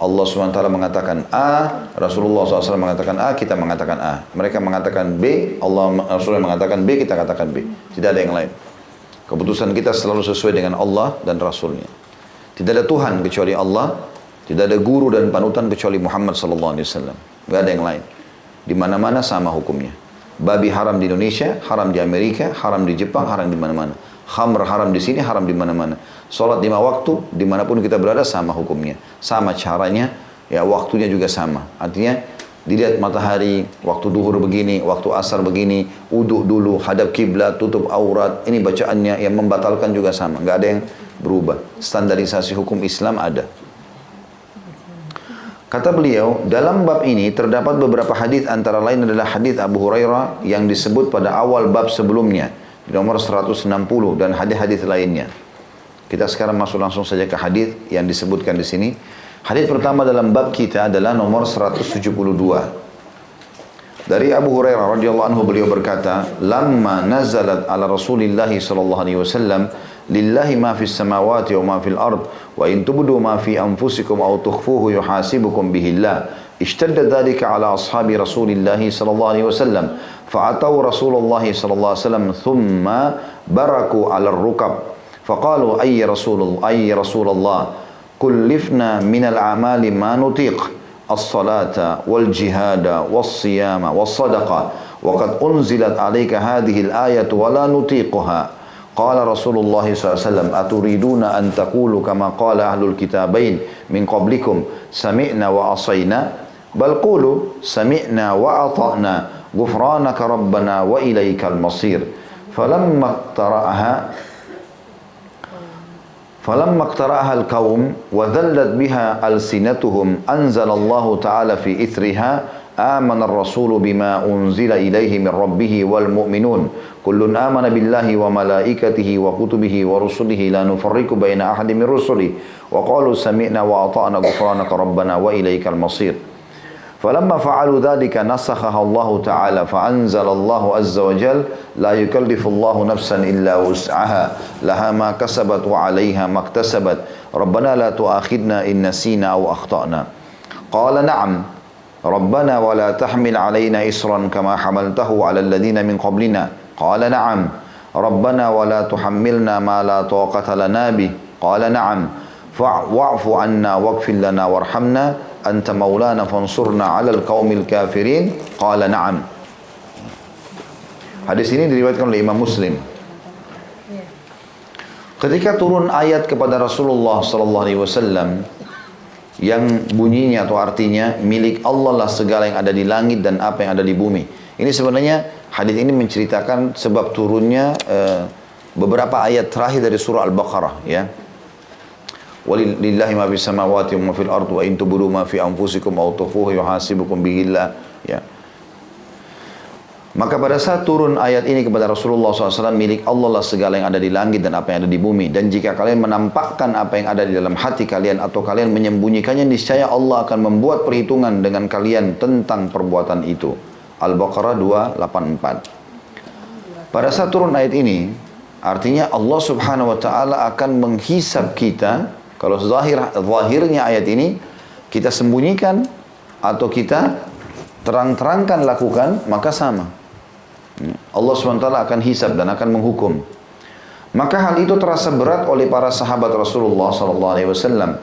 Allah SWT mengatakan A, Rasulullah SAW mengatakan A, kita mengatakan A. Mereka mengatakan B, Allah Rasulullah mengatakan B, kita katakan B. Tidak ada yang lain. Keputusan kita selalu sesuai dengan Allah dan Rasulnya. Tidak ada Tuhan kecuali Allah, tidak ada guru dan panutan kecuali Muhammad SAW. Tidak ada yang lain. Di mana-mana sama hukumnya. Babi haram di Indonesia, haram di Amerika, haram di Jepang, haram di mana-mana. Khamr haram di sini, haram di mana-mana. Sholat lima waktu, di mana pun kita berada sama hukumnya. Sama caranya, ya waktunya juga sama. Artinya, dilihat matahari, waktu duhur begini, waktu asar begini, uduk dulu, hadap kiblat, tutup aurat. Ini bacaannya yang membatalkan juga sama. Nggak ada yang berubah. Standarisasi hukum Islam ada. Kata beliau, dalam bab ini terdapat beberapa hadis antara lain adalah hadis Abu Hurairah yang disebut pada awal bab sebelumnya di nomor 160 dan hadis-hadis lainnya. Kita sekarang masuk langsung saja ke hadis yang disebutkan di sini. Hadis pertama dalam bab kita adalah nomor 172. Dari Abu Hurairah radhiyallahu anhu beliau berkata, "Lamma nazalat ala Rasulillah sallallahu alaihi wasallam lillahi ma fis samawati wa ma fil ard wa in tubdu ma fi anfusikum aw tukhfuhu yuhasibukum bihi Allah." اشتد ذلك على أصحاب رسول الله صلى الله عليه وسلم فأتوا رسول الله صلى الله عليه وسلم ثم بركوا على الركب فقالوا أي رسول الله أي رسول الله كلفنا من الأعمال ما نطيق الصلاة والجهاد والصيام والصدقة وقد أنزلت عليك هذه الآية ولا نطيقها. قال رسول الله صلى الله عليه وسلم أتريدون أن تقولوا كما قال أهل الكتابين من قبلكم سمعنا وعصينا بل قولوا سمعنا وأطعنا غفرانك ربنا وإليك المصير. فلما اقترأها فلما اقترأها القوم وذلت بها ألسنتهم أنزل الله تعالى في إثرها آمن الرسول بما أنزل إليه من ربه والمؤمنون. كل آمن بالله وملائكته وكتبه ورسله لا نفرق بين أحد من رسله وقالوا سمعنا وأطعنا غفرانك ربنا وإليك المصير. فلما فعلوا ذلك نسخها الله تعالى فأنزل الله عز وجل لا يكلف الله نفسا إلا وسعها لها ما كسبت وعليها ما اكتسبت. ربنا لا تؤاخذنا إن نسينا أو أخطأنا. قال نعم ربنا ولا تحمل علينا إسرا كما حملته على الذين من قبلنا. قال نعم ربنا ولا تحملنا ما لا طاقة لنا به. قال نعم واعف عنا واغفر لنا وارحمنا. Anta maulana fansurna 'alal qaumil kafirin qala na'am Hadis ini diriwayatkan oleh Imam Muslim Ketika turun ayat kepada Rasulullah sallallahu alaihi wasallam yang bunyinya atau artinya milik Allah lah segala yang ada di langit dan apa yang ada di bumi. Ini sebenarnya hadis ini menceritakan sebab turunnya uh, beberapa ayat terakhir dari surah Al-Baqarah ya. Walillahi ma fis samawati wa ma fil ardi wa in tubdu ma fi anfusikum aw tukhfuhu yuhasibukum bihillah ya. Maka pada saat turun ayat ini kepada Rasulullah SAW milik Allah lah segala yang ada di langit dan apa yang ada di bumi. Dan jika kalian menampakkan apa yang ada di dalam hati kalian atau kalian menyembunyikannya, niscaya Allah akan membuat perhitungan dengan kalian tentang perbuatan itu. Al-Baqarah 284. Pada saat turun ayat ini, artinya Allah Subhanahu wa taala akan menghisap kita kalau zahir zahirnya ayat ini kita sembunyikan atau kita terang-terangkan lakukan, maka sama. Allah SWT akan hisab dan akan menghukum. Maka hal itu terasa berat oleh para sahabat Rasulullah SAW.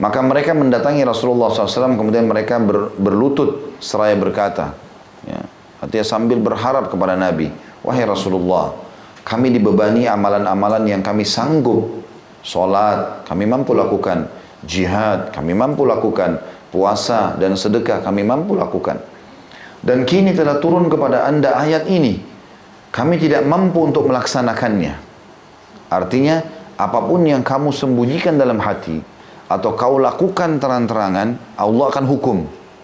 Maka mereka mendatangi Rasulullah SAW kemudian mereka ber, berlutut seraya berkata, ya, artinya sambil berharap kepada Nabi, wahai Rasulullah, kami dibebani amalan-amalan yang kami sanggup Salat kami mampu lakukan, jihad kami mampu lakukan, puasa dan sedekah kami mampu lakukan. Dan kini telah turun kepada anda ayat ini. Kami tidak mampu untuk melaksanakannya. Artinya, apa pun yang kamu sembunyikan dalam hati, atau kau lakukan terang-terangan, Allah akan hukum.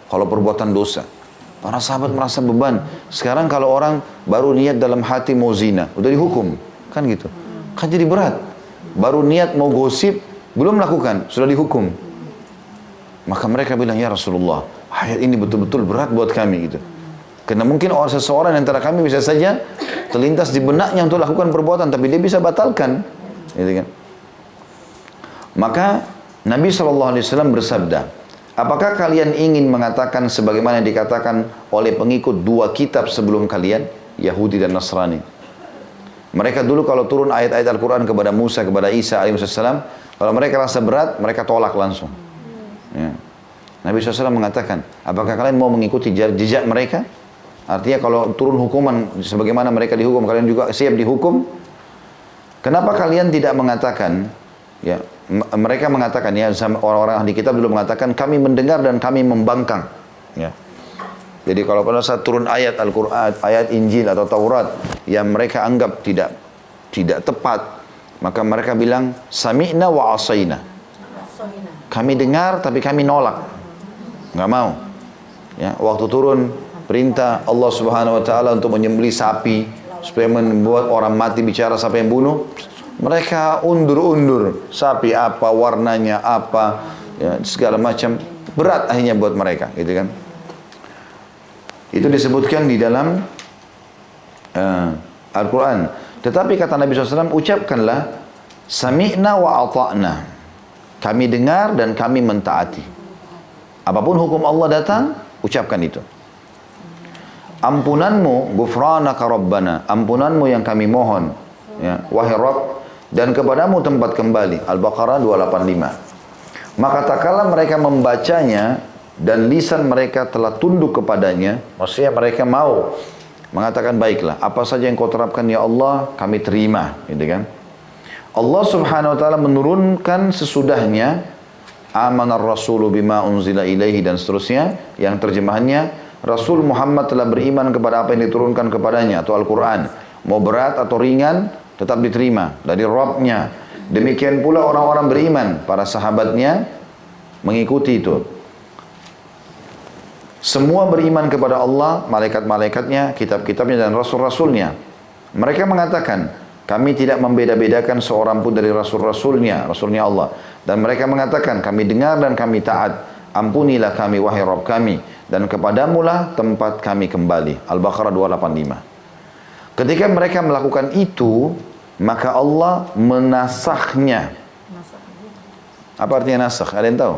Kalau perbuatan dosa. Para sahabat merasa beban. Sekarang kalau orang baru niat dalam hati mau zina, udah dihukum. Kan gitu. Kan jadi berat baru niat mau gosip, belum melakukan, sudah dihukum. Maka mereka bilang, ya Rasulullah, ayat ini betul-betul berat buat kami gitu. Karena mungkin orang seseorang antara kami bisa saja terlintas di benaknya untuk lakukan perbuatan, tapi dia bisa batalkan. Gitu kan. Maka Nabi SAW bersabda, Apakah kalian ingin mengatakan sebagaimana dikatakan oleh pengikut dua kitab sebelum kalian, Yahudi dan Nasrani? Mereka dulu kalau turun ayat-ayat Al-Quran kepada Musa, kepada Isa alaihissalam, kalau mereka rasa berat, mereka tolak langsung. Ya. Nabi SAW mengatakan, apakah kalian mau mengikuti jejak mereka? Artinya kalau turun hukuman sebagaimana mereka dihukum, kalian juga siap dihukum? Kenapa kalian tidak mengatakan, ya mereka mengatakan ya orang-orang ahli kitab dulu mengatakan kami mendengar dan kami membangkang. Ya. Jadi kalau pada saat turun ayat Al-Quran, ayat Injil atau Taurat yang mereka anggap tidak tidak tepat, maka mereka bilang sami'na wa asaina. Kami dengar tapi kami nolak. nggak mau. Ya, waktu turun perintah Allah Subhanahu wa taala untuk menyembelih sapi supaya membuat orang mati bicara siapa yang bunuh, mereka undur-undur sapi apa, warnanya apa, ya, segala macam berat akhirnya buat mereka, gitu kan? Itu disebutkan di dalam uh, Al-Quran. Tetapi kata Nabi SAW, ucapkanlah sami'na wa ata'na. Kami dengar dan kami mentaati. Apa pun hukum Allah datang, ucapkan itu. Ampunanmu, gufranaka rabbana. Ampunanmu yang kami mohon. Ya, wahai Rabb, dan kepadamu tempat kembali. Al-Baqarah 285. Maka tak kala mereka membacanya dan lisan mereka telah tunduk kepadanya, maksudnya mereka mau mengatakan baiklah, apa saja yang kau terapkan ya Allah, kami terima, gitu kan? Allah Subhanahu wa taala menurunkan sesudahnya amanar rasulu bima unzila ilaihi dan seterusnya yang terjemahannya Rasul Muhammad telah beriman kepada apa yang diturunkan kepadanya atau Al-Quran mau berat atau ringan tetap diterima dari Robnya. Demikian pula orang-orang beriman, para sahabatnya mengikuti itu. Semua beriman kepada Allah, malaikat-malaikatnya, kitab-kitabnya dan rasul-rasulnya. Mereka mengatakan, kami tidak membeda-bedakan seorang pun dari rasul-rasulnya, rasulnya Allah. Dan mereka mengatakan, kami dengar dan kami taat. Ampunilah kami, wahai Rabb kami. Dan kepadamulah tempat kami kembali. Al-Baqarah 285. Ketika mereka melakukan itu, maka Allah menasahnya. Apa artinya nasakh? Ada yang tahu?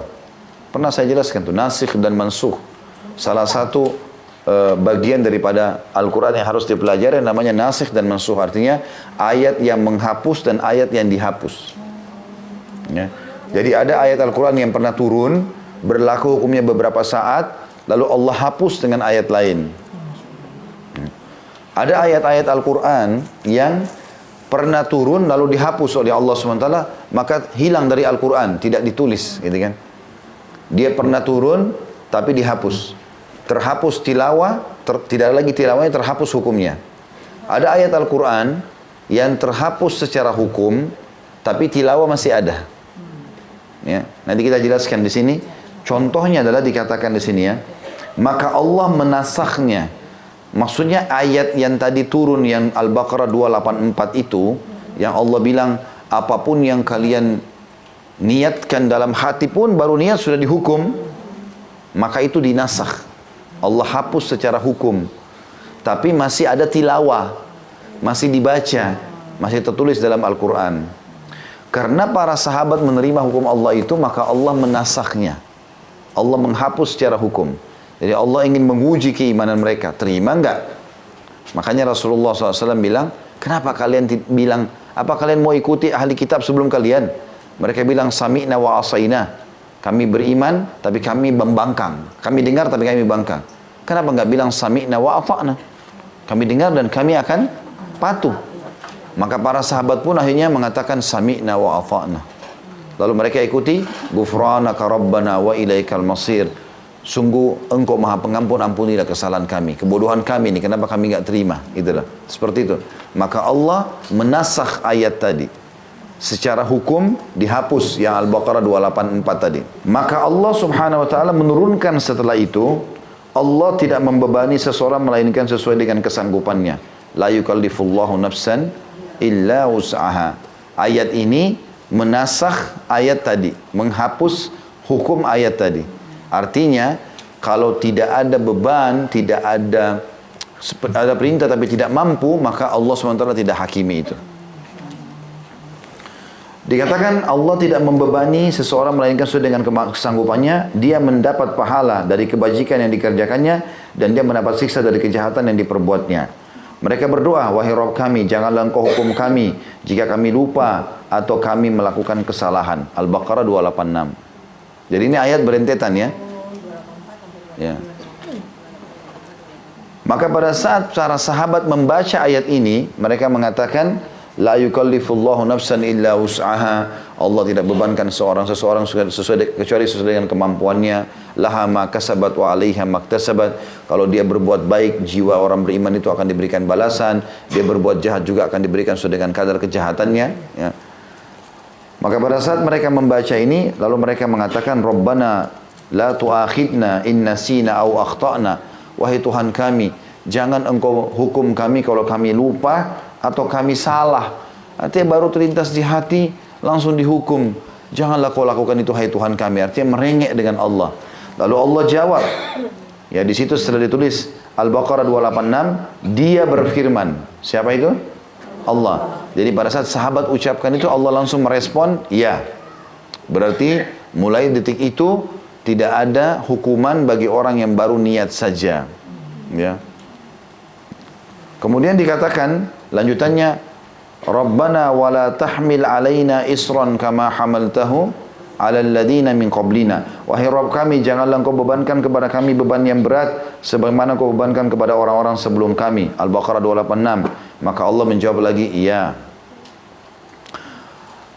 Pernah saya jelaskan tuh, nasikh dan mansuh. Salah satu uh, bagian daripada Al-Quran yang harus dipelajari namanya nasikh dan mansuh. Artinya ayat yang menghapus dan ayat yang dihapus. Ya. Jadi ada ayat Al-Quran yang pernah turun, berlaku hukumnya beberapa saat, lalu Allah hapus dengan ayat lain. Ada ayat-ayat Al-Quran yang pernah turun lalu dihapus oleh Allah SWT, maka hilang dari Al-Quran, tidak ditulis, gitu kan. Dia pernah turun, tapi dihapus. Terhapus tilawah, ter, tidak lagi tilawahnya, terhapus hukumnya. Ada ayat Al-Quran yang terhapus secara hukum, tapi tilawah masih ada. Ya, nanti kita jelaskan di sini. Contohnya adalah dikatakan di sini ya, maka Allah menasahnya Maksudnya ayat yang tadi turun yang Al-Baqarah 284 itu yang Allah bilang apa pun yang kalian niatkan dalam hati pun baru niat sudah dihukum maka itu dinasakh. Allah hapus secara hukum. Tapi masih ada tilawah, masih dibaca, masih tertulis dalam Al-Qur'an. Karena para sahabat menerima hukum Allah itu maka Allah menasakhnya. Allah menghapus secara hukum. Jadi Allah ingin menguji keimanan mereka. Terima enggak? Makanya Rasulullah SAW bilang, kenapa kalian bilang, apa kalian mau ikuti ahli kitab sebelum kalian? Mereka bilang, sami'na wa asaina. Kami beriman, tapi kami membangkang. Kami dengar, tapi kami bangkang. Kenapa enggak bilang sami'na wa afa'na? Kami dengar dan kami akan patuh. Maka para sahabat pun akhirnya mengatakan sami'na wa afa'na. Lalu mereka ikuti, gufranaka rabbana wa ilaikal masir. Sungguh engkau maha pengampun, ampunilah kesalahan kami. Kebodohan kami ini, kenapa kami nggak terima? Itulah, seperti itu. Maka Allah menasah ayat tadi. Secara hukum dihapus yang Al-Baqarah 284 tadi. Maka Allah subhanahu wa ta'ala menurunkan setelah itu, Allah tidak membebani seseorang melainkan sesuai dengan kesanggupannya. La yukallifullahu nafsan illa us'aha. Ayat ini menasah ayat tadi, menghapus hukum ayat tadi. Artinya kalau tidak ada beban, tidak ada ada perintah tapi tidak mampu, maka Allah SWT tidak hakimi itu. Dikatakan Allah tidak membebani seseorang melainkan sesuai dengan kesanggupannya, dia mendapat pahala dari kebajikan yang dikerjakannya dan dia mendapat siksa dari kejahatan yang diperbuatnya. Mereka berdoa, wahai Rabb kami, janganlah engkau hukum kami jika kami lupa atau kami melakukan kesalahan. Al-Baqarah 286. Jadi ini ayat berentetan ya. Ya. Maka pada saat para sahabat membaca ayat ini, mereka mengatakan, La yukallifullahu nafsan illa us'aha. Allah tidak bebankan seorang seseorang sesuai kecuali sesuai dengan kemampuannya. Laha ma kasabat wa alaiha maktasabat. Kalau dia berbuat baik, jiwa orang beriman itu akan diberikan balasan. Dia berbuat jahat juga akan diberikan sesuai dengan kadar kejahatannya. Ya. Maka pada saat mereka membaca ini, lalu mereka mengatakan, Rabbana La tu'akhidna in nasina au akhtana. Wahai Tuhan kami, jangan engkau hukum kami kalau kami lupa atau kami salah. Artinya baru terlintas di hati, langsung dihukum. Janganlah kau lakukan itu hai Tuhan kami. Artinya merengek dengan Allah. Lalu Allah jawab. Ya di situ setelah ditulis Al-Baqarah 286, dia berfirman. Siapa itu? Allah. Jadi pada saat sahabat ucapkan itu Allah langsung merespon, ya. Berarti mulai detik itu tidak ada hukuman bagi orang yang baru niat saja. Ya. Kemudian dikatakan lanjutannya Rabbana wala tahmil alaina isran kama hamaltahu ala alladhina min qablina. Wahai Rabb kami, janganlah engkau bebankan kepada kami beban yang berat sebagaimana kau bebankan kepada orang-orang sebelum kami. Al-Baqarah 286. Maka Allah menjawab lagi, iya.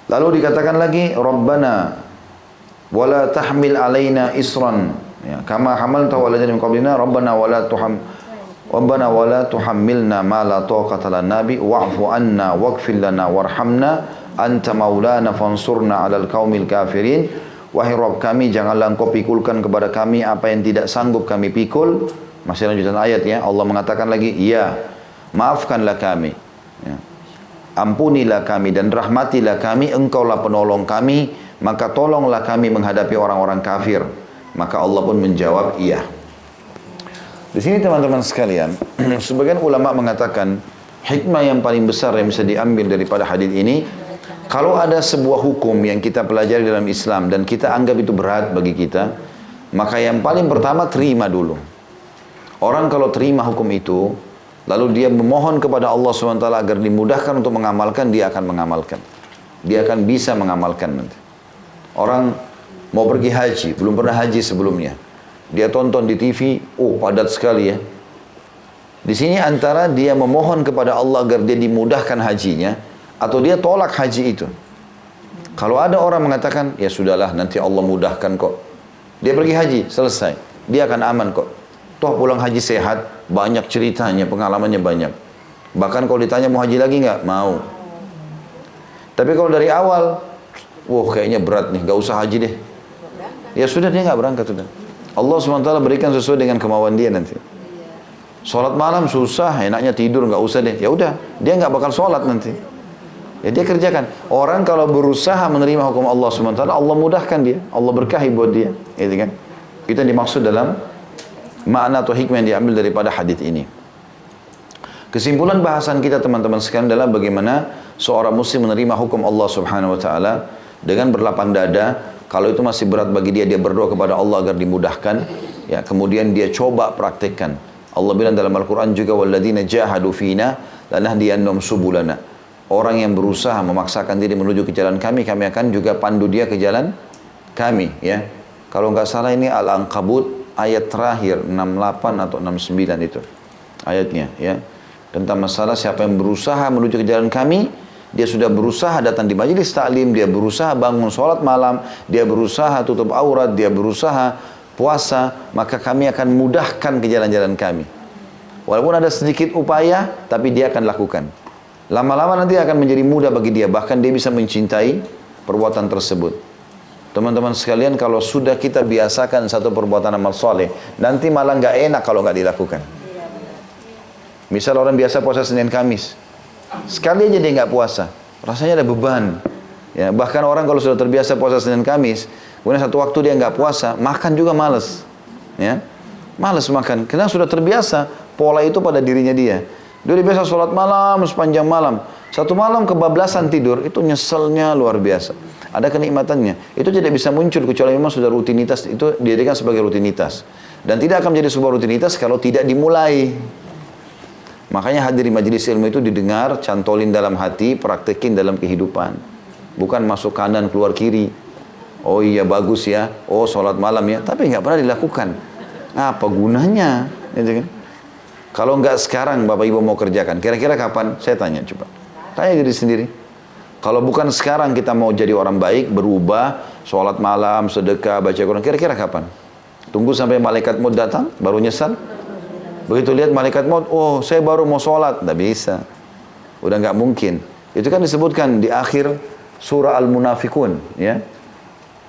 Lalu dikatakan lagi, Rabbana wala tahmil alaina isran ya, kama hamaltahu ala alladhina min qablina. Rabbana wala tuham Rabbana wa la tuhammilna ma la taqata lana bi wa'fu anna waghfir lana warhamna anta maulana fansurna 'alal qaumil kafirin. Wahai Rabb kami janganlah engkau pikulkan kepada kami apa yang tidak sanggup kami pikul. Masih lanjutan ayat ya. Allah mengatakan lagi, "Ya, maafkanlah kami." Ya. Ampunilah kami dan rahmatilah kami, engkaulah penolong kami, maka tolonglah kami menghadapi orang-orang kafir. Maka Allah pun menjawab, "Iya." Di sini teman-teman sekalian, sebagian ulama mengatakan hikmah yang paling besar yang bisa diambil daripada hadis ini, kalau ada sebuah hukum yang kita pelajari dalam Islam dan kita anggap itu berat bagi kita, maka yang paling pertama terima dulu. Orang kalau terima hukum itu, lalu dia memohon kepada Allah SWT agar dimudahkan untuk mengamalkan, dia akan mengamalkan. Dia akan bisa mengamalkan nanti. Orang mau pergi haji, belum pernah haji sebelumnya dia tonton di TV, oh padat sekali ya. Di sini antara dia memohon kepada Allah agar dia dimudahkan hajinya, atau dia tolak haji itu. Kalau ada orang mengatakan, ya sudahlah nanti Allah mudahkan kok. Dia pergi haji, selesai. Dia akan aman kok. Toh pulang haji sehat, banyak ceritanya, pengalamannya banyak. Bahkan kalau ditanya mau haji lagi nggak? Mau. Tapi kalau dari awal, wah kayaknya berat nih, nggak usah haji deh. Ya sudah dia nggak berangkat sudah. Allah SWT berikan sesuai dengan kemauan dia nanti. Sholat malam susah, enaknya tidur, nggak usah deh. Ya udah, dia nggak bakal sholat nanti. Ya dia kerjakan. Orang kalau berusaha menerima hukum Allah SWT, Allah mudahkan dia. Allah berkahi buat dia. Gitu kan? Kita dimaksud dalam makna atau hikmah yang diambil daripada hadis ini. Kesimpulan bahasan kita teman-teman sekalian adalah bagaimana seorang muslim menerima hukum Allah Subhanahu wa taala dengan berlapang dada kalau itu masih berat bagi dia, dia berdoa kepada Allah agar dimudahkan. Ya, kemudian dia coba praktekkan. Allah bilang dalam Al-Quran juga, وَالَّذِينَ جَاهَدُوا فِينَا لَنَهْدِيَنَّهُمْ سُبُلَنَا Orang yang berusaha memaksakan diri menuju ke jalan kami, kami akan juga pandu dia ke jalan kami. Ya, Kalau nggak salah ini Al-Ankabut ayat terakhir 68 atau 69 itu ayatnya ya tentang masalah siapa yang berusaha menuju ke jalan kami dia sudah berusaha datang di majelis taklim, dia berusaha bangun sholat malam, dia berusaha tutup aurat, dia berusaha puasa, maka kami akan mudahkan ke jalan-jalan kami. Walaupun ada sedikit upaya, tapi dia akan lakukan. Lama-lama nanti akan menjadi mudah bagi dia, bahkan dia bisa mencintai perbuatan tersebut. Teman-teman sekalian, kalau sudah kita biasakan satu perbuatan amal soleh, nanti malah nggak enak kalau nggak dilakukan. Misal orang biasa puasa Senin Kamis, Sekali aja dia nggak puasa, rasanya ada beban. Ya, bahkan orang kalau sudah terbiasa puasa Senin Kamis, kemudian satu waktu dia nggak puasa, makan juga males. Ya, males makan. Karena sudah terbiasa pola itu pada dirinya dia. Dia biasa sholat malam sepanjang malam. Satu malam kebablasan tidur, itu nyeselnya luar biasa. Ada kenikmatannya. Itu tidak bisa muncul kecuali memang sudah rutinitas. Itu dijadikan sebagai rutinitas. Dan tidak akan menjadi sebuah rutinitas kalau tidak dimulai. Makanya hadir di majelis ilmu itu didengar, cantolin dalam hati, praktekin dalam kehidupan. Bukan masuk kanan, keluar kiri. Oh iya bagus ya, oh sholat malam ya. Tapi nggak pernah dilakukan. Apa gunanya? Gitu kan? Kalau nggak sekarang Bapak Ibu mau kerjakan, kira-kira kapan? Saya tanya coba. Tanya diri sendiri. Kalau bukan sekarang kita mau jadi orang baik, berubah, sholat malam, sedekah, baca Quran, kira-kira kapan? Tunggu sampai malaikat mau datang, baru nyesal? Begitu lihat malaikat maut, oh saya baru mau sholat. Tidak bisa. Udah nggak mungkin. Itu kan disebutkan di akhir surah Al-Munafikun. ya.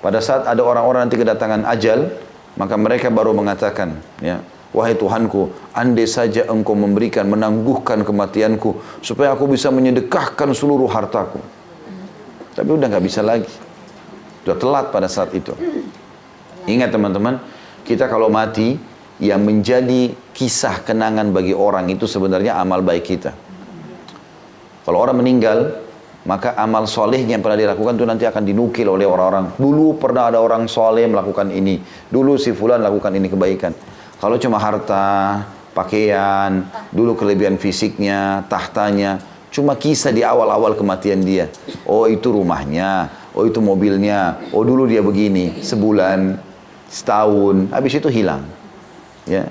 Pada saat ada orang-orang nanti kedatangan ajal, Maka mereka baru mengatakan, ya, Wahai Tuhanku, andai saja engkau memberikan, menangguhkan kematianku, supaya aku bisa menyedekahkan seluruh hartaku. Tapi udah nggak bisa lagi. Sudah telat pada saat itu. Ingat teman-teman, kita kalau mati, yang menjadi kisah kenangan bagi orang itu sebenarnya amal baik kita. Kalau orang meninggal, maka amal solehnya yang pernah dilakukan itu nanti akan dinukil oleh orang-orang. Dulu pernah ada orang soleh melakukan ini. Dulu si fulan lakukan ini kebaikan. Kalau cuma harta, pakaian, dulu kelebihan fisiknya, tahtanya, cuma kisah di awal-awal kematian dia. Oh itu rumahnya, oh itu mobilnya, oh dulu dia begini, sebulan, setahun, habis itu hilang. Ya,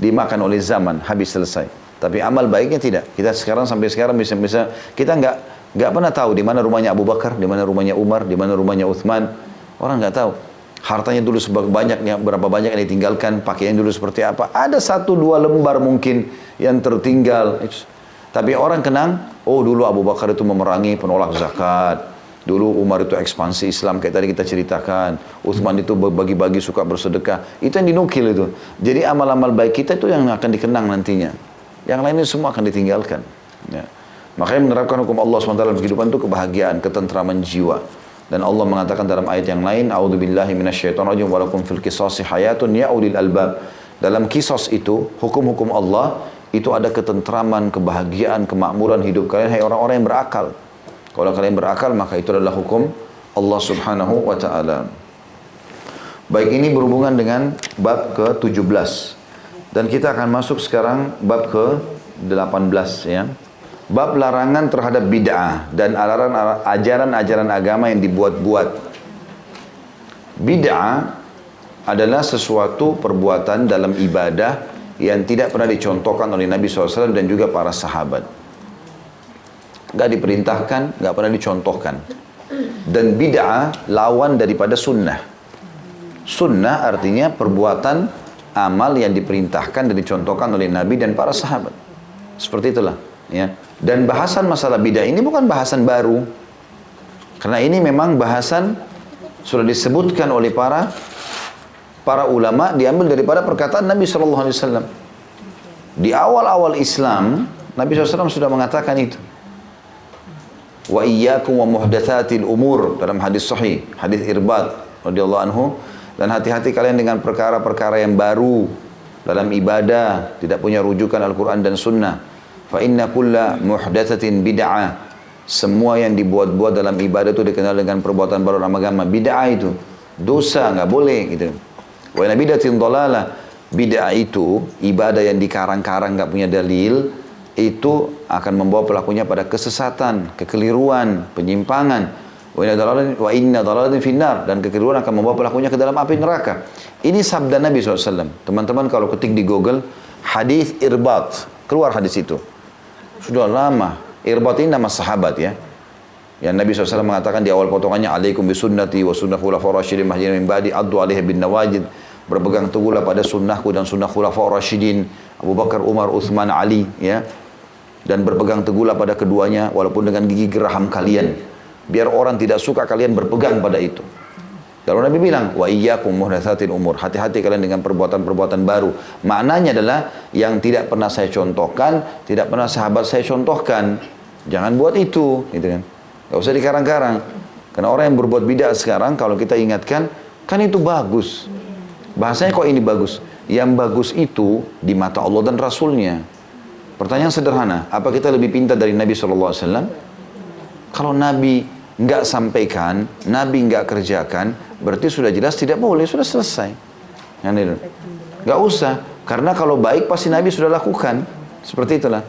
dimakan oleh zaman, habis selesai. Tapi amal baiknya tidak. Kita sekarang sampai sekarang bisa-bisa kita nggak nggak pernah tahu di mana rumahnya Abu Bakar, di mana rumahnya Umar, di mana rumahnya Uthman. Orang nggak tahu hartanya dulu sebagai banyaknya berapa banyak yang ditinggalkan pakaian dulu seperti apa ada satu dua lembar mungkin yang tertinggal tapi orang kenang oh dulu Abu Bakar itu memerangi penolak zakat dulu Umar itu ekspansi Islam kayak tadi kita ceritakan. Uthman itu bagi-bagi suka bersedekah. Itu yang dinukil itu. Jadi amal-amal baik kita itu yang akan dikenang nantinya. Yang lainnya semua akan ditinggalkan. Ya. makanya menerapkan hukum Allah SWT dalam kehidupan itu kebahagiaan ketentraman jiwa. Dan Allah mengatakan dalam ayat yang lain, "A'udzubillahi minasyaitonirrajim wa lakum fil qisasi hayatun ya ulil albab." Dalam kisos itu, hukum-hukum Allah itu ada ketentraman, kebahagiaan, kemakmuran hidup kalian. Hai orang-orang yang berakal. Kalau kalian berakal maka itu adalah hukum Allah Subhanahu wa taala. Baik ini berhubungan dengan bab ke-17. Dan kita akan masuk sekarang bab ke-18 ya. Bab larangan terhadap bid'ah dan ajaran-ajaran agama yang dibuat-buat. Bid'ah adalah sesuatu perbuatan dalam ibadah yang tidak pernah dicontohkan oleh Nabi SAW dan juga para sahabat. Gak diperintahkan, gak pernah dicontohkan. Dan bid'ah lawan daripada sunnah. Sunnah artinya perbuatan amal yang diperintahkan dan dicontohkan oleh Nabi dan para sahabat. Seperti itulah. Ya. Dan bahasan masalah bidah ini bukan bahasan baru. Karena ini memang bahasan sudah disebutkan oleh para para ulama diambil daripada perkataan Nabi Shallallahu Alaihi Wasallam. Di awal-awal Islam, Nabi SAW sudah mengatakan itu. Wa iyyakum wa muhdatsatil umur dalam hadis sahih, hadis Irbad radhiyallahu anhu dan hati-hati kalian dengan perkara-perkara yang baru dalam ibadah, tidak punya rujukan Al-Qur'an dan Sunnah Fa inna kulla muhdatsatin bid'ah. Semua yang dibuat-buat dalam ibadah itu dikenal dengan perbuatan baru dalam agama. Bid'ah itu dosa, nggak boleh gitu. Wa bid'atin dhalalah. Bid'ah itu ibadah yang dikarang-karang nggak punya dalil itu akan membawa pelakunya pada kesesatan, kekeliruan, penyimpangan. Wa inna dalalatin finnar dan kekeliruan akan membawa pelakunya ke dalam api neraka. Ini sabda Nabi SAW. Teman-teman kalau ketik di Google hadis irbat, keluar hadis itu. Sudah lama. Irbat ini nama sahabat ya. Yang Nabi SAW mengatakan di awal potongannya, Alaikum bisunnati wa sunnah khulafa rasyidin mahdina min ba'di addu alaihi bin nawajid. Berpegang teguhlah pada sunnahku dan sunnah khulafa rasyidin. Abu Bakar, Umar, Uthman, Ali. ya Dan berpegang teguhlah pada keduanya walaupun dengan gigi geraham kalian. Biar orang tidak suka kalian berpegang pada itu. Lalu Nabi bilang, wa iyyakum muhdatsatil umur. Hati-hati kalian dengan perbuatan-perbuatan baru. Maknanya adalah yang tidak pernah saya contohkan, tidak pernah sahabat saya contohkan. Jangan buat itu, gitu kan. Gak usah dikarang-karang. Karena orang yang berbuat bid'ah sekarang kalau kita ingatkan, kan itu bagus. Bahasanya kok ini bagus? Yang bagus itu di mata Allah dan Rasulnya. Pertanyaan sederhana, apa kita lebih pintar dari Nabi SAW? Kalau Nabi nggak sampaikan, Nabi nggak kerjakan, berarti sudah jelas tidak boleh, sudah selesai. Nggak usah, karena kalau baik pasti Nabi sudah lakukan. Seperti itulah.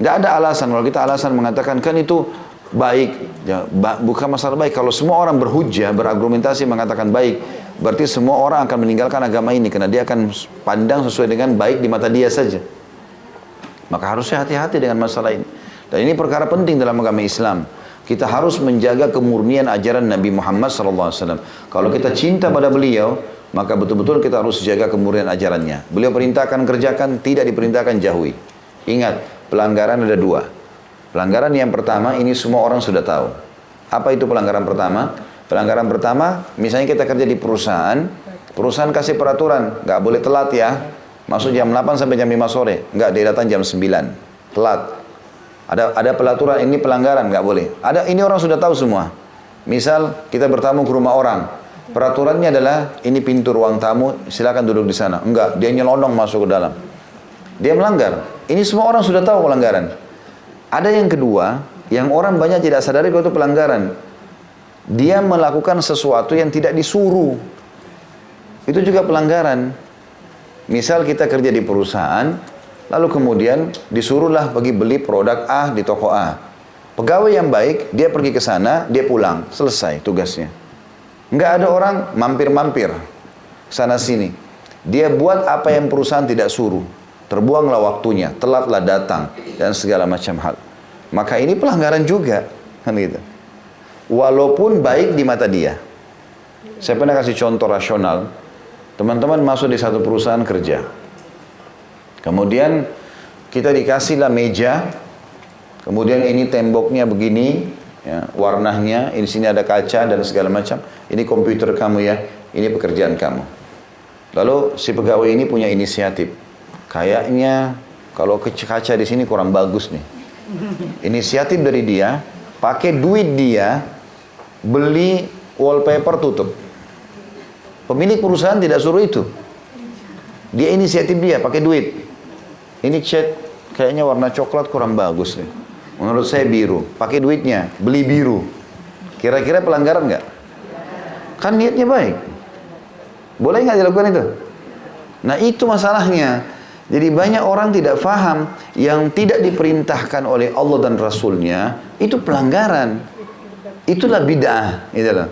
Nggak ada alasan, kalau kita alasan mengatakan kan itu baik, ya, bukan masalah baik. Kalau semua orang berhujah, berargumentasi mengatakan baik, berarti semua orang akan meninggalkan agama ini, karena dia akan pandang sesuai dengan baik di mata dia saja. Maka harusnya hati-hati dengan masalah ini. Dan ini perkara penting dalam agama Islam. Kita harus menjaga kemurnian ajaran Nabi Muhammad SAW. Kalau kita cinta pada beliau, maka betul-betul kita harus jaga kemurnian ajarannya. Beliau perintahkan kerjakan, tidak diperintahkan jauhi. Ingat, pelanggaran ada dua. Pelanggaran yang pertama, ini semua orang sudah tahu. Apa itu pelanggaran pertama? Pelanggaran pertama, misalnya kita kerja di perusahaan, Perusahaan kasih peraturan, nggak boleh telat ya. Masuk jam 8 sampai jam 5 sore. Nggak, dia datang jam 9. Telat. Ada ada pelaturan ini pelanggaran, nggak boleh. Ada ini orang sudah tahu semua. Misal kita bertamu ke rumah orang. Peraturannya adalah ini pintu ruang tamu, silakan duduk di sana. Enggak, dia nyelonong masuk ke dalam. Dia melanggar. Ini semua orang sudah tahu pelanggaran. Ada yang kedua, yang orang banyak tidak sadari itu pelanggaran. Dia melakukan sesuatu yang tidak disuruh. Itu juga pelanggaran. Misal kita kerja di perusahaan, lalu kemudian disuruhlah pergi beli produk A di toko A. Pegawai yang baik, dia pergi ke sana, dia pulang, selesai tugasnya. Enggak ada orang mampir-mampir sana sini. Dia buat apa yang perusahaan tidak suruh. Terbuanglah waktunya, telatlah datang dan segala macam hal. Maka ini pelanggaran juga, kan gitu. Walaupun baik di mata dia. Saya pernah kasih contoh rasional. Teman-teman masuk di satu perusahaan kerja. Kemudian kita dikasihlah meja. Kemudian ini temboknya begini, ya, warnanya, ini sini ada kaca dan segala macam. Ini komputer kamu ya, ini pekerjaan kamu. Lalu si pegawai ini punya inisiatif. Kayaknya kalau kaca di sini kurang bagus nih. Inisiatif dari dia, pakai duit dia, beli wallpaper tutup. Pemilik perusahaan tidak suruh itu. Dia inisiatif dia, pakai duit. Ini cat kayaknya warna coklat kurang bagus nih. Menurut saya biru. Pakai duitnya, beli biru. Kira-kira pelanggaran nggak? Kan niatnya baik. Boleh nggak dilakukan itu? Nah itu masalahnya. Jadi banyak orang tidak faham yang tidak diperintahkan oleh Allah dan Rasulnya itu pelanggaran. Itulah bid'ah. Itulah.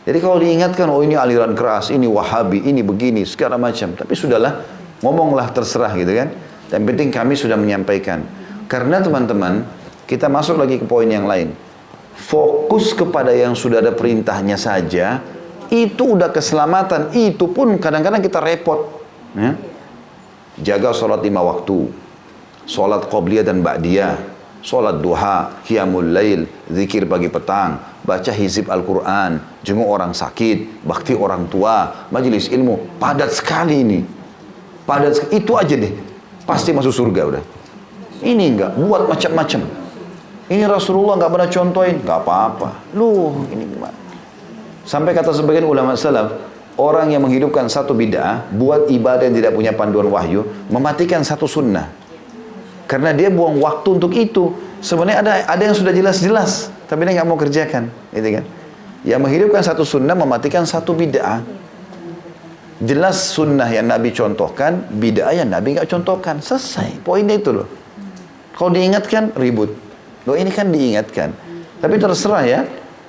Jadi kalau diingatkan, oh ini aliran keras, ini wahabi, ini begini, segala macam. Tapi sudahlah, ngomonglah terserah gitu kan. Dan penting kami sudah menyampaikan. Karena teman-teman, kita masuk lagi ke poin yang lain. Fokus kepada yang sudah ada perintahnya saja, itu udah keselamatan. Itu pun kadang-kadang kita repot. Ya. Jaga sholat lima waktu. Sholat qobliyah dan ba'diyah. Sholat duha, qiyamul lail, zikir pagi petang, baca hizib Al-Quran, jenguk orang sakit, bakti orang tua, majelis ilmu. Padat sekali ini. Padat. Itu aja deh. Pasti masuk surga udah. Ini enggak, buat macam-macam. Ini Rasulullah enggak pernah contohin, enggak apa-apa. Lu, ini gimana? Sampai kata sebagian ulama salaf, orang yang menghidupkan satu bid'ah, buat ibadah yang tidak punya panduan wahyu, mematikan satu sunnah. Karena dia buang waktu untuk itu. Sebenarnya ada ada yang sudah jelas-jelas, tapi dia nggak mau kerjakan, gitu kan? Yang menghidupkan satu sunnah mematikan satu bid'ah. Jelas sunnah yang Nabi contohkan, bid'ah yang Nabi nggak contohkan. Selesai. Poinnya itu loh. Kalau diingatkan, ribut. Loh ini kan diingatkan. Tapi terserah ya.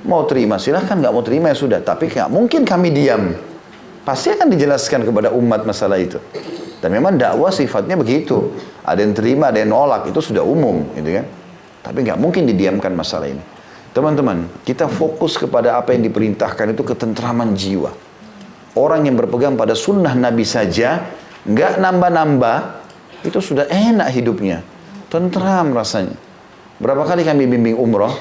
Mau terima silahkan, nggak mau terima ya sudah. Tapi nggak mungkin kami diam. Pasti akan dijelaskan kepada umat masalah itu. Dan memang dakwah sifatnya begitu. Ada yang terima, ada yang nolak. Itu sudah umum, gitu kan. Tapi nggak mungkin didiamkan masalah ini. Teman-teman, kita fokus kepada apa yang diperintahkan itu ketentraman jiwa. Orang yang berpegang pada sunnah Nabi saja, nggak nambah-nambah, itu sudah enak hidupnya. Tentram rasanya. Berapa kali kami bimbing umroh,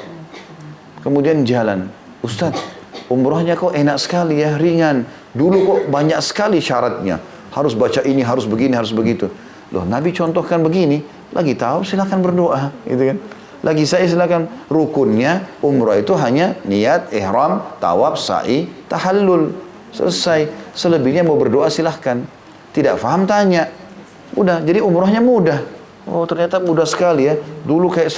kemudian jalan. Ustadz, umrohnya kok enak sekali ya, ringan. Dulu kok banyak sekali syaratnya. Harus baca ini, harus begini, harus begitu. Loh, Nabi contohkan begini, lagi tahu silahkan berdoa, gitu kan. Lagi saya silakan rukunnya umroh itu hanya niat, ihram, tawaf, sa'i, tahallul. Selesai. Selebihnya mau berdoa silahkan. Tidak paham tanya. Udah, jadi umrohnya mudah. Oh ternyata mudah sekali ya. Dulu kayak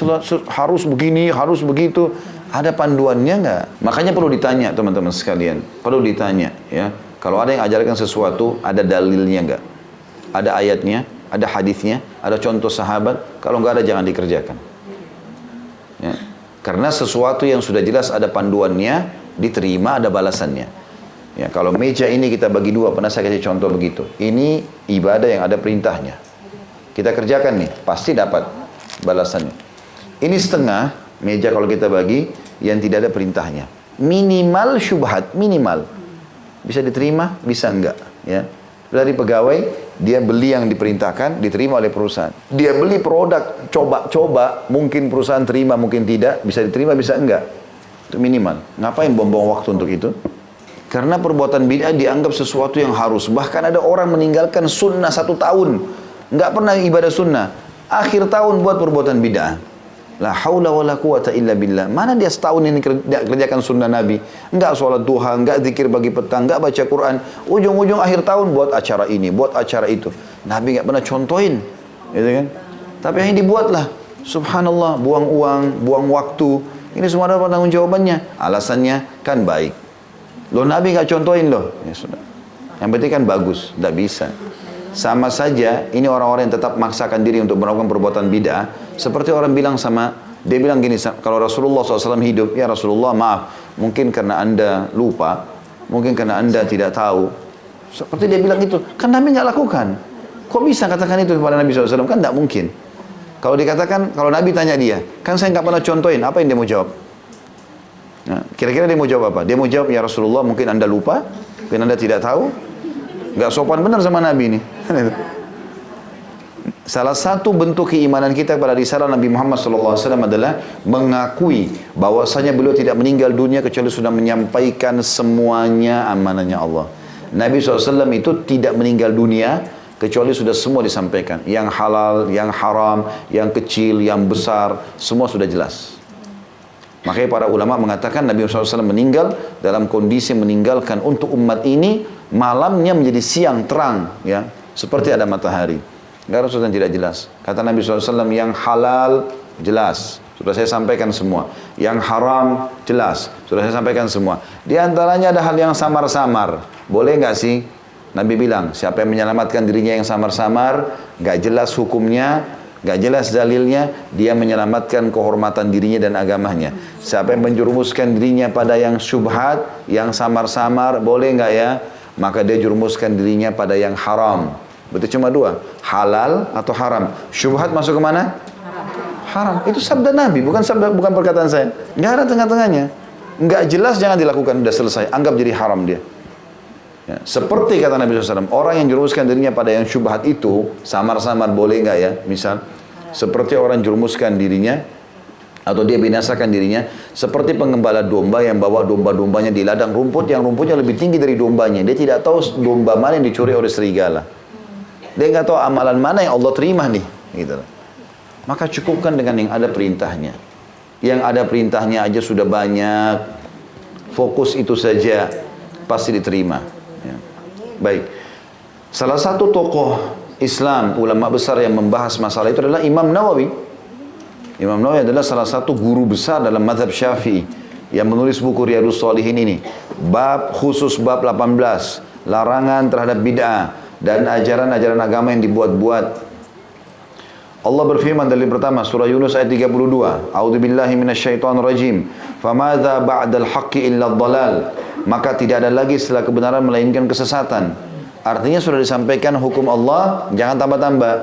harus begini, harus begitu. Ada panduannya nggak? Makanya perlu ditanya teman-teman sekalian. Perlu ditanya ya. Kalau ada yang ajarkan sesuatu, ada dalilnya nggak? Ada ayatnya, ada hadisnya, ada contoh sahabat. Kalau nggak ada jangan dikerjakan. Ya. Karena sesuatu yang sudah jelas ada panduannya, diterima ada balasannya. Ya, kalau meja ini kita bagi dua, pernah saya kasih contoh begitu. Ini ibadah yang ada perintahnya. Kita kerjakan nih, pasti dapat balasannya. Ini setengah meja kalau kita bagi yang tidak ada perintahnya. Minimal syubhat, minimal. Bisa diterima, bisa enggak, ya. Dari pegawai, dia beli yang diperintahkan, diterima oleh perusahaan. Dia beli produk, coba-coba, mungkin perusahaan terima, mungkin tidak, bisa diterima, bisa enggak. Itu minimal. Ngapain buang-buang waktu untuk itu? Karena perbuatan bid'ah dianggap sesuatu yang harus. Bahkan ada orang meninggalkan sunnah satu tahun. Nggak pernah ibadah sunnah. Akhir tahun buat perbuatan bid'ah. La haula wa la quwata illa billah. Mana dia setahun ini kerjakan sunnah Nabi? Enggak sholat duha, enggak zikir bagi petang, enggak baca Quran. Ujung-ujung akhir tahun buat acara ini, buat acara itu. Nabi enggak pernah contohin. Gitu kan? Tapi yang dibuatlah. Subhanallah, buang uang, buang waktu. Ini semua ada tanggung jawabannya. Alasannya kan baik. Loh Nabi nggak contohin loh. Ya sudah. Yang penting kan bagus, tidak bisa. Sama saja ini orang-orang yang tetap maksakan diri untuk melakukan perbuatan bid'ah. Seperti orang bilang sama, dia bilang gini, kalau Rasulullah SAW hidup, ya Rasulullah maaf, mungkin karena anda lupa, mungkin karena anda tidak tahu. Seperti dia bilang itu, kan Nabi nggak lakukan. Kok bisa katakan itu kepada Nabi SAW? Kan tidak mungkin. Kalau dikatakan, kalau Nabi tanya dia, kan saya nggak pernah contohin, apa yang dia mau jawab? Nah, kira-kira dia mau jawab apa? Dia mau jawab, ya Rasulullah mungkin anda lupa, mungkin anda tidak tahu. Gak sopan benar sama Nabi ini. Salah satu bentuk keimanan kita kepada risalah Nabi Muhammad SAW adalah mengakui bahwasanya beliau tidak meninggal dunia kecuali sudah menyampaikan semuanya amanahnya Allah. Nabi SAW itu tidak meninggal dunia kecuali sudah semua disampaikan. Yang halal, yang haram, yang kecil, yang besar, semua sudah jelas. Makanya para ulama mengatakan Nabi SAW meninggal dalam kondisi meninggalkan untuk umat ini malamnya menjadi siang terang ya seperti ada matahari. Enggak ada sesuatu yang tidak jelas. Kata Nabi SAW yang halal jelas. Sudah saya sampaikan semua. Yang haram jelas. Sudah saya sampaikan semua. Di antaranya ada hal yang samar-samar. Boleh nggak sih? Nabi bilang, siapa yang menyelamatkan dirinya yang samar-samar, nggak jelas hukumnya, Gak jelas dalilnya, dia menyelamatkan kehormatan dirinya dan agamanya. Siapa yang menjurumuskan dirinya pada yang syubhat, yang samar-samar, boleh nggak ya? Maka dia jurumuskan dirinya pada yang haram. Betul cuma dua, halal atau haram. Syubhat masuk ke mana? Haram. Itu sabda Nabi, bukan sabda bukan perkataan saya. Nggak ada tengah-tengahnya. Nggak jelas jangan dilakukan, udah selesai. Anggap jadi haram dia. Ya, seperti kata Nabi SAW, orang yang jerumuskan dirinya pada yang syubhat itu, samar-samar boleh nggak ya? Misal, seperti orang jerumuskan dirinya, atau dia binasakan dirinya, seperti pengembala domba yang bawa domba-dombanya di ladang rumput yang rumputnya lebih tinggi dari dombanya. Dia tidak tahu domba mana yang dicuri oleh serigala. Dia nggak tahu amalan mana yang Allah terima nih. Gitu. Maka cukupkan dengan yang ada perintahnya. Yang ada perintahnya aja sudah banyak. Fokus itu saja pasti diterima. Baik. Salah satu tokoh Islam, ulama besar yang membahas masalah itu adalah Imam Nawawi. Imam Nawawi adalah salah satu guru besar dalam madhab syafi'i yang menulis buku Riyadus Salihin ini. Bab khusus bab 18, larangan terhadap bid'ah dan ajaran-ajaran agama yang dibuat-buat. Allah berfirman dari pertama surah Yunus ayat 32. A'udzu billahi minasyaitonir rajim. Famadza ba'dal haqqi illa dhalal maka tidak ada lagi setelah kebenaran melainkan kesesatan. Artinya sudah disampaikan hukum Allah, jangan tambah-tambah.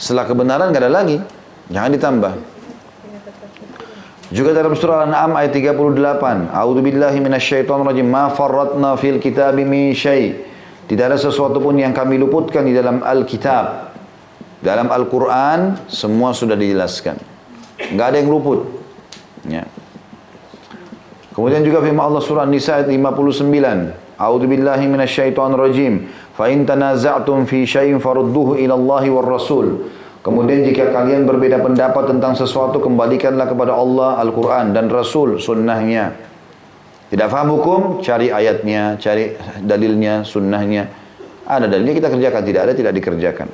Setelah kebenaran nggak ada lagi, jangan ditambah. Juga dalam surah Al-An'am ayat 38, A'udzu billahi minasyaitonir rajim, ma farratna fil kitabi min syai'. Tidak ada sesuatu pun yang kami luputkan di dalam Al-Kitab. Dalam Al-Quran, semua sudah dijelaskan. Nggak ada yang luput. Ya. Kemudian juga firman Allah surah Nisa ayat 59. A'udzu billahi minasyaitonir rajim. Fa in tanaza'tum fi syai'in farudduhu ila Allah war Rasul. Kemudian jika kalian berbeda pendapat tentang sesuatu kembalikanlah kepada Allah Al-Qur'an dan Rasul sunnahnya. Tidak faham hukum, cari ayatnya, cari dalilnya, sunnahnya. Ada dalilnya kita kerjakan, tidak ada tidak dikerjakan.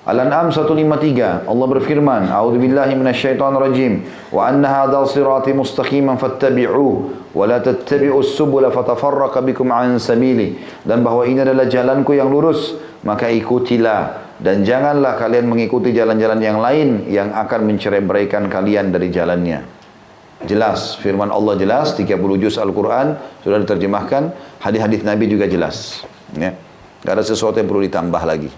Al-An'am 153 Allah berfirman A'udzu billahi minasyaitonir rajim wa anna hadzal sirati mustaqiman fattabi'uhu wa la tattabi'us subula fatafarraqa bikum an sabili dan bahwa ini adalah jalanku yang lurus maka ikutilah dan janganlah kalian mengikuti jalan-jalan yang lain yang akan mencerai-beraikan kalian dari jalannya jelas firman Allah jelas 30 juz Al-Qur'an sudah diterjemahkan hadis-hadis Nabi juga jelas. Ya. Gak ada sesuatu yang perlu ditambah lagi.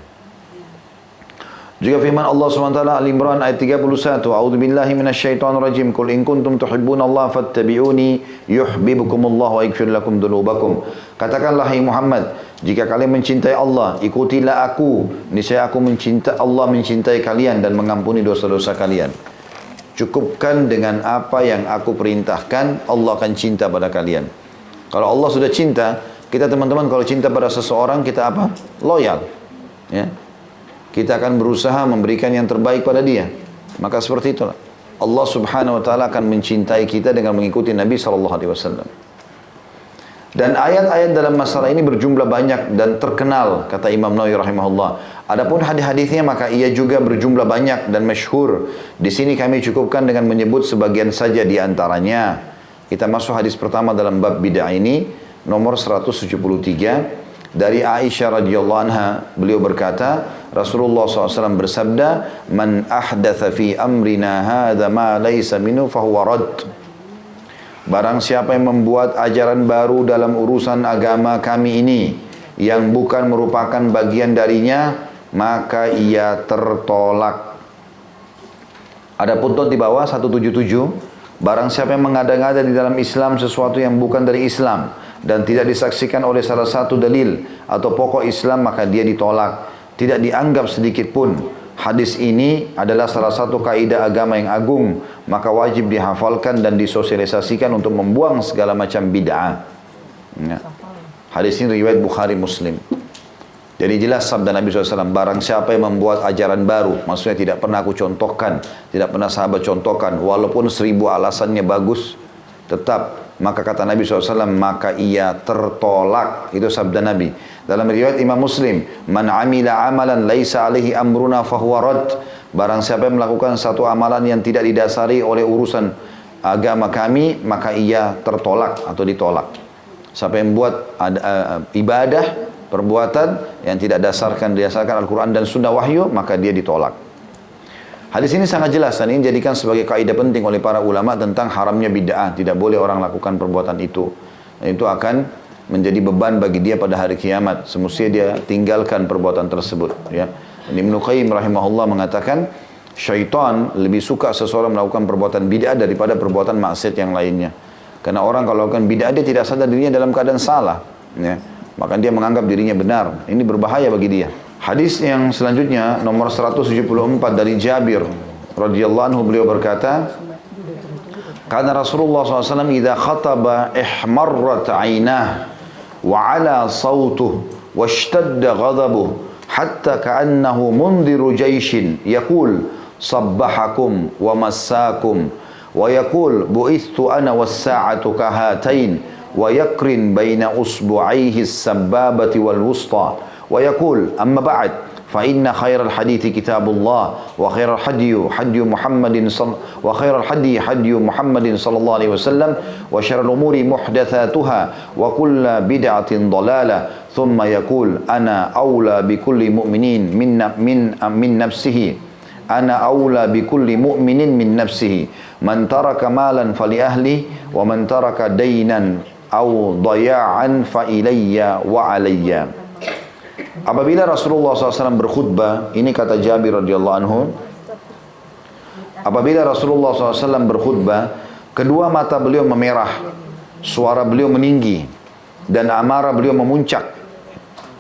Juga firman Allah SWT Al-Imran ayat 31 A'udhu billahi minasyaitan rajim Kul in kuntum tuhibbun Allah fattabi'uni Yuhbibukumullah wa ikfir lakum dunubakum. Katakanlah hai Muhammad Jika kalian mencintai Allah Ikutilah aku. Niscaya aku mencintai Allah mencintai kalian Dan mengampuni dosa-dosa kalian Cukupkan dengan apa yang aku perintahkan Allah akan cinta pada kalian Kalau Allah sudah cinta, kita teman-teman kalau cinta pada seseorang kita apa? Loyal. Ya. Kita akan berusaha memberikan yang terbaik pada dia. Maka seperti itulah. Allah Subhanahu wa taala akan mencintai kita dengan mengikuti Nabi sallallahu alaihi wasallam. Dan ayat-ayat dalam masalah ini berjumlah banyak dan terkenal kata Imam Nawawi rahimahullah. Adapun hadis-hadisnya maka ia juga berjumlah banyak dan masyhur. Di sini kami cukupkan dengan menyebut sebagian saja di antaranya. Kita masuk hadis pertama dalam bab bid'ah ini nomor 173 dari Aisyah radhiyallahu anha beliau berkata Rasulullah SAW bersabda man ahdatha fi amrina hadha ma laysa minhu fahuwa rad Barang siapa yang membuat ajaran baru dalam urusan agama kami ini yang bukan merupakan bagian darinya, maka ia tertolak. Ada pun di bawah 177, barang siapa yang mengada-ngada di dalam Islam sesuatu yang bukan dari Islam dan tidak disaksikan oleh salah satu dalil atau pokok Islam maka dia ditolak, tidak dianggap sedikit pun Hadis ini adalah salah satu kaidah agama yang agung, maka wajib dihafalkan dan disosialisasikan untuk membuang segala macam bid'ah. Ya. Hadis ini riwayat Bukhari Muslim. Jadi jelas sabda Nabi SAW, barang siapa yang membuat ajaran baru, maksudnya tidak pernah aku contohkan, tidak pernah sahabat contohkan, walaupun seribu alasannya bagus, tetap maka kata Nabi SAW, maka ia tertolak. Itu sabda Nabi. Dalam riwayat Imam Muslim, man amila amalan laisa alaihi amruna fahuwa rad. Barang siapa yang melakukan satu amalan yang tidak didasari oleh urusan agama kami, maka ia tertolak atau ditolak. Siapa yang buat uh, ibadah, perbuatan yang tidak dasarkan didasarkan Al-Quran dan Sunnah Wahyu, maka dia ditolak. Hadis ini sangat jelas dan ini dijadikan sebagai kaidah penting oleh para ulama tentang haramnya bid'ah. Tidak boleh orang lakukan perbuatan itu. Itu akan menjadi beban bagi dia pada hari kiamat. Semestinya dia tinggalkan perbuatan tersebut. Ya. Ibnu Qayyim rahimahullah mengatakan, syaitan lebih suka seseorang melakukan perbuatan bid'ah daripada perbuatan maksiat yang lainnya. Karena orang kalau melakukan bid'ah dia tidak sadar dirinya dalam keadaan salah. Ya. Maka dia menganggap dirinya benar. Ini berbahaya bagi dia. Hadis yang selanjutnya nomor 174 dari Jabir radhiyallahu anhu beliau berkata, karena Rasulullah SAW idza khataba ihmarrat aynah وعلى صوته واشتد غضبه حتى كأنه منذر جيش يقول صبحكم ومساكم ويقول بعثت أنا والساعة كهاتين ويقرن بين أصبعيه السبابة والوسطى ويقول أما بعد فإن خير الحديث كتاب الله وخير الحدي حدي محمد صل وخير الحدي حدي محمد صلى الله عليه وسلم وشر الأمور محدثاتها وكل بدعة ضلالة ثم يقول أنا أولى بكل مؤمنين من من من نفسه. أنا أولى بكل مؤمن من نفسه. من ترك مالا فلأهله ومن ترك دينا أو ضياعا فإلي وعلي. Apabila Rasulullah SAW berkhutbah, ini kata Jabir radhiyallahu anhu, apabila Rasulullah SAW berkhutbah, kedua mata beliau memerah, suara beliau meninggi, dan amarah beliau memuncak.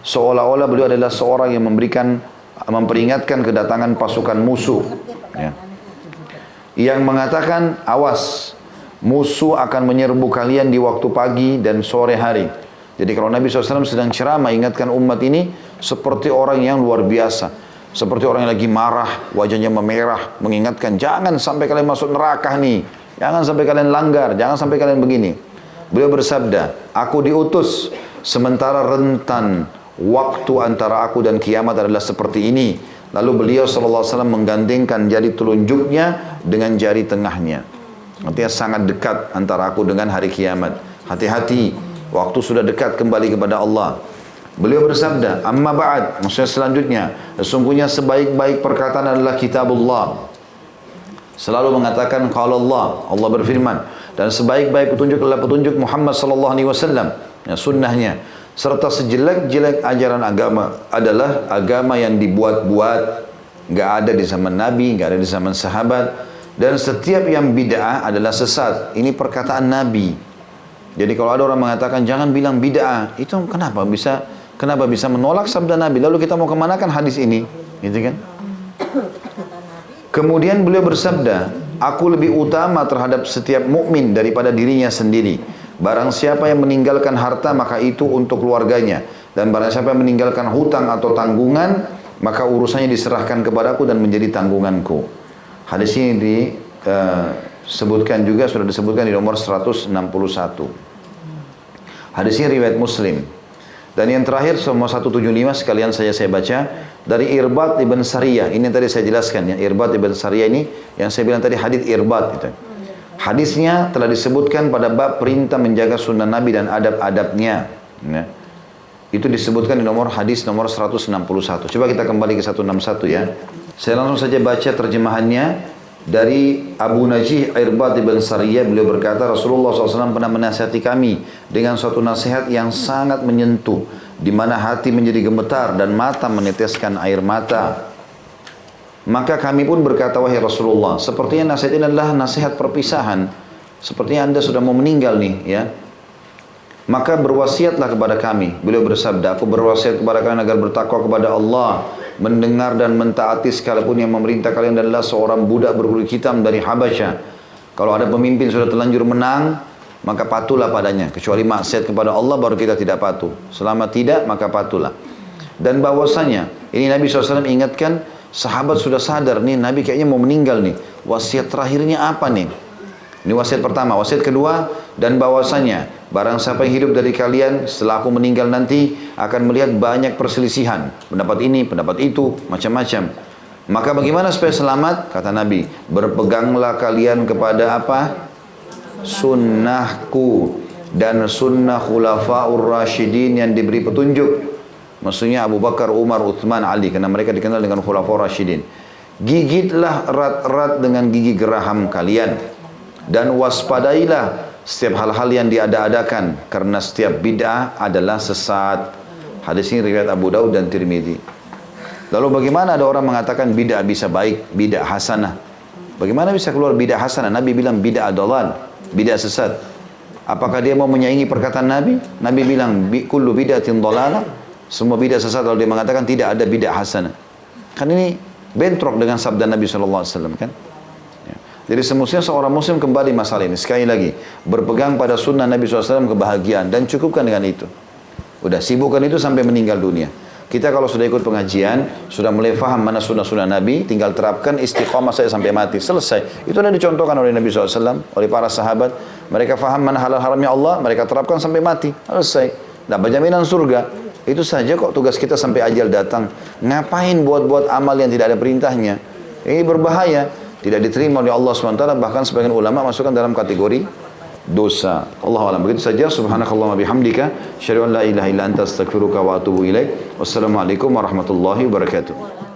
Seolah-olah beliau adalah seorang yang memberikan, memperingatkan kedatangan pasukan musuh. Ya. Yang mengatakan, awas, musuh akan menyerbu kalian di waktu pagi dan sore hari. Jadi kalau Nabi SAW sedang ceramah ingatkan umat ini seperti orang yang luar biasa. Seperti orang yang lagi marah, wajahnya memerah, mengingatkan jangan sampai kalian masuk neraka nih. Jangan sampai kalian langgar, jangan sampai kalian begini. Beliau bersabda, aku diutus sementara rentan waktu antara aku dan kiamat adalah seperti ini. Lalu beliau SAW menggandengkan jari telunjuknya dengan jari tengahnya. Artinya sangat dekat antara aku dengan hari kiamat. Hati-hati Waktu sudah dekat kembali kepada Allah. Beliau bersabda, "Amma ba'd," maksudnya selanjutnya, sesungguhnya sebaik-baik perkataan adalah kitabullah. Selalu mengatakan kalau Allah, Allah berfirman, dan sebaik-baik petunjuk adalah petunjuk Muhammad sallallahu alaihi wasallam, ya sunnahnya. Serta sejelek-jelek ajaran agama adalah agama yang dibuat-buat, nggak ada di zaman Nabi, nggak ada di zaman sahabat, dan setiap yang bid'ah adalah sesat. Ini perkataan Nabi. Jadi kalau ada orang mengatakan jangan bilang bid'ah, itu kenapa bisa kenapa bisa menolak sabda Nabi? Lalu kita mau kemanakan hadis ini? Gitu kan? Kemudian beliau bersabda, aku lebih utama terhadap setiap mukmin daripada dirinya sendiri. Barang siapa yang meninggalkan harta maka itu untuk keluarganya. Dan barang siapa yang meninggalkan hutang atau tanggungan maka urusannya diserahkan kepadaku dan menjadi tanggunganku. Hadis ini disebutkan juga sudah disebutkan di nomor 161. Hadis ini riwayat Muslim. Dan yang terakhir semua 175 sekalian saya saya baca dari Irbat ibn Sariyah. Ini yang tadi saya jelaskan ya. Irbat ibn Sariyah ini yang saya bilang tadi hadis Irbat itu. Hadisnya telah disebutkan pada bab perintah menjaga sunnah Nabi dan adab-adabnya. Ya. Itu disebutkan di nomor hadis nomor 161. Coba kita kembali ke 161 ya. Saya langsung saja baca terjemahannya dari Abu Najih Irbad ibn Sariyah beliau berkata Rasulullah SAW pernah menasihati kami dengan suatu nasihat yang sangat menyentuh di mana hati menjadi gemetar dan mata meneteskan air mata. Maka kami pun berkata wahai Rasulullah sepertinya nasihat ini adalah nasihat perpisahan. Sepertinya anda sudah mau meninggal nih ya. Maka berwasiatlah kepada kami. Beliau bersabda aku berwasiat kepada kalian agar bertakwa kepada Allah mendengar dan mentaati sekalipun yang memerintah kalian adalah seorang budak berkulit hitam dari Habasyah. Kalau ada pemimpin sudah terlanjur menang, maka patuhlah padanya. Kecuali maksiat kepada Allah baru kita tidak patuh. Selama tidak, maka patuhlah. Dan bahwasanya, ini Nabi SAW ingatkan, sahabat sudah sadar nih, Nabi kayaknya mau meninggal nih. Wasiat terakhirnya apa nih? Ini wasiat pertama. Wasiat kedua, dan bahwasanya barang siapa yang hidup dari kalian setelah aku meninggal nanti akan melihat banyak perselisihan. Pendapat ini, pendapat itu, macam-macam. Maka bagaimana supaya selamat? Kata Nabi, berpeganglah kalian kepada apa? Sunnahku dan sunnah khulafaur rasyidin yang diberi petunjuk. Maksudnya Abu Bakar, Umar, Uthman, Ali. Karena mereka dikenal dengan khulafaur rasyidin. Gigitlah erat-erat dengan gigi geraham kalian dan waspadailah setiap hal-hal yang diada-adakan karena setiap bid'ah adalah sesat. Hadis ini riwayat Abu Daud dan Tirmidzi. Lalu bagaimana ada orang mengatakan bid'ah bisa baik, bid'ah hasanah? Bagaimana bisa keluar bid'ah hasanah? Nabi bilang bid'ah dolal, bid'ah sesat. Apakah dia mau menyaingi perkataan Nabi? Nabi bilang kullu bid'atin dolala. Semua bid'ah sesat lalu dia mengatakan tidak ada bid'ah hasanah. Kan ini bentrok dengan sabda Nabi SAW kan? Jadi semestinya seorang muslim kembali masalah ini. Sekali lagi, berpegang pada sunnah Nabi SAW kebahagiaan dan cukupkan dengan itu. Udah sibukkan itu sampai meninggal dunia. Kita kalau sudah ikut pengajian, sudah mulai faham mana sunnah-sunnah Nabi, tinggal terapkan istiqomah saya sampai mati. Selesai. Itu sudah dicontohkan oleh Nabi SAW, oleh para sahabat. Mereka faham mana halal haramnya Allah, mereka terapkan sampai mati. Selesai. Dapat jaminan surga. Itu saja kok tugas kita sampai ajal datang. Ngapain buat-buat amal yang tidak ada perintahnya? Ini berbahaya tidak diterima oleh Allah SWT bahkan sebagian ulama masukkan dalam kategori dosa. Allah alam. Begitu saja subhanakallah wa bihamdika syari'an la ilaha illa anta astaghfiruka wa atubu ilaik. Wassalamualaikum warahmatullahi wabarakatuh.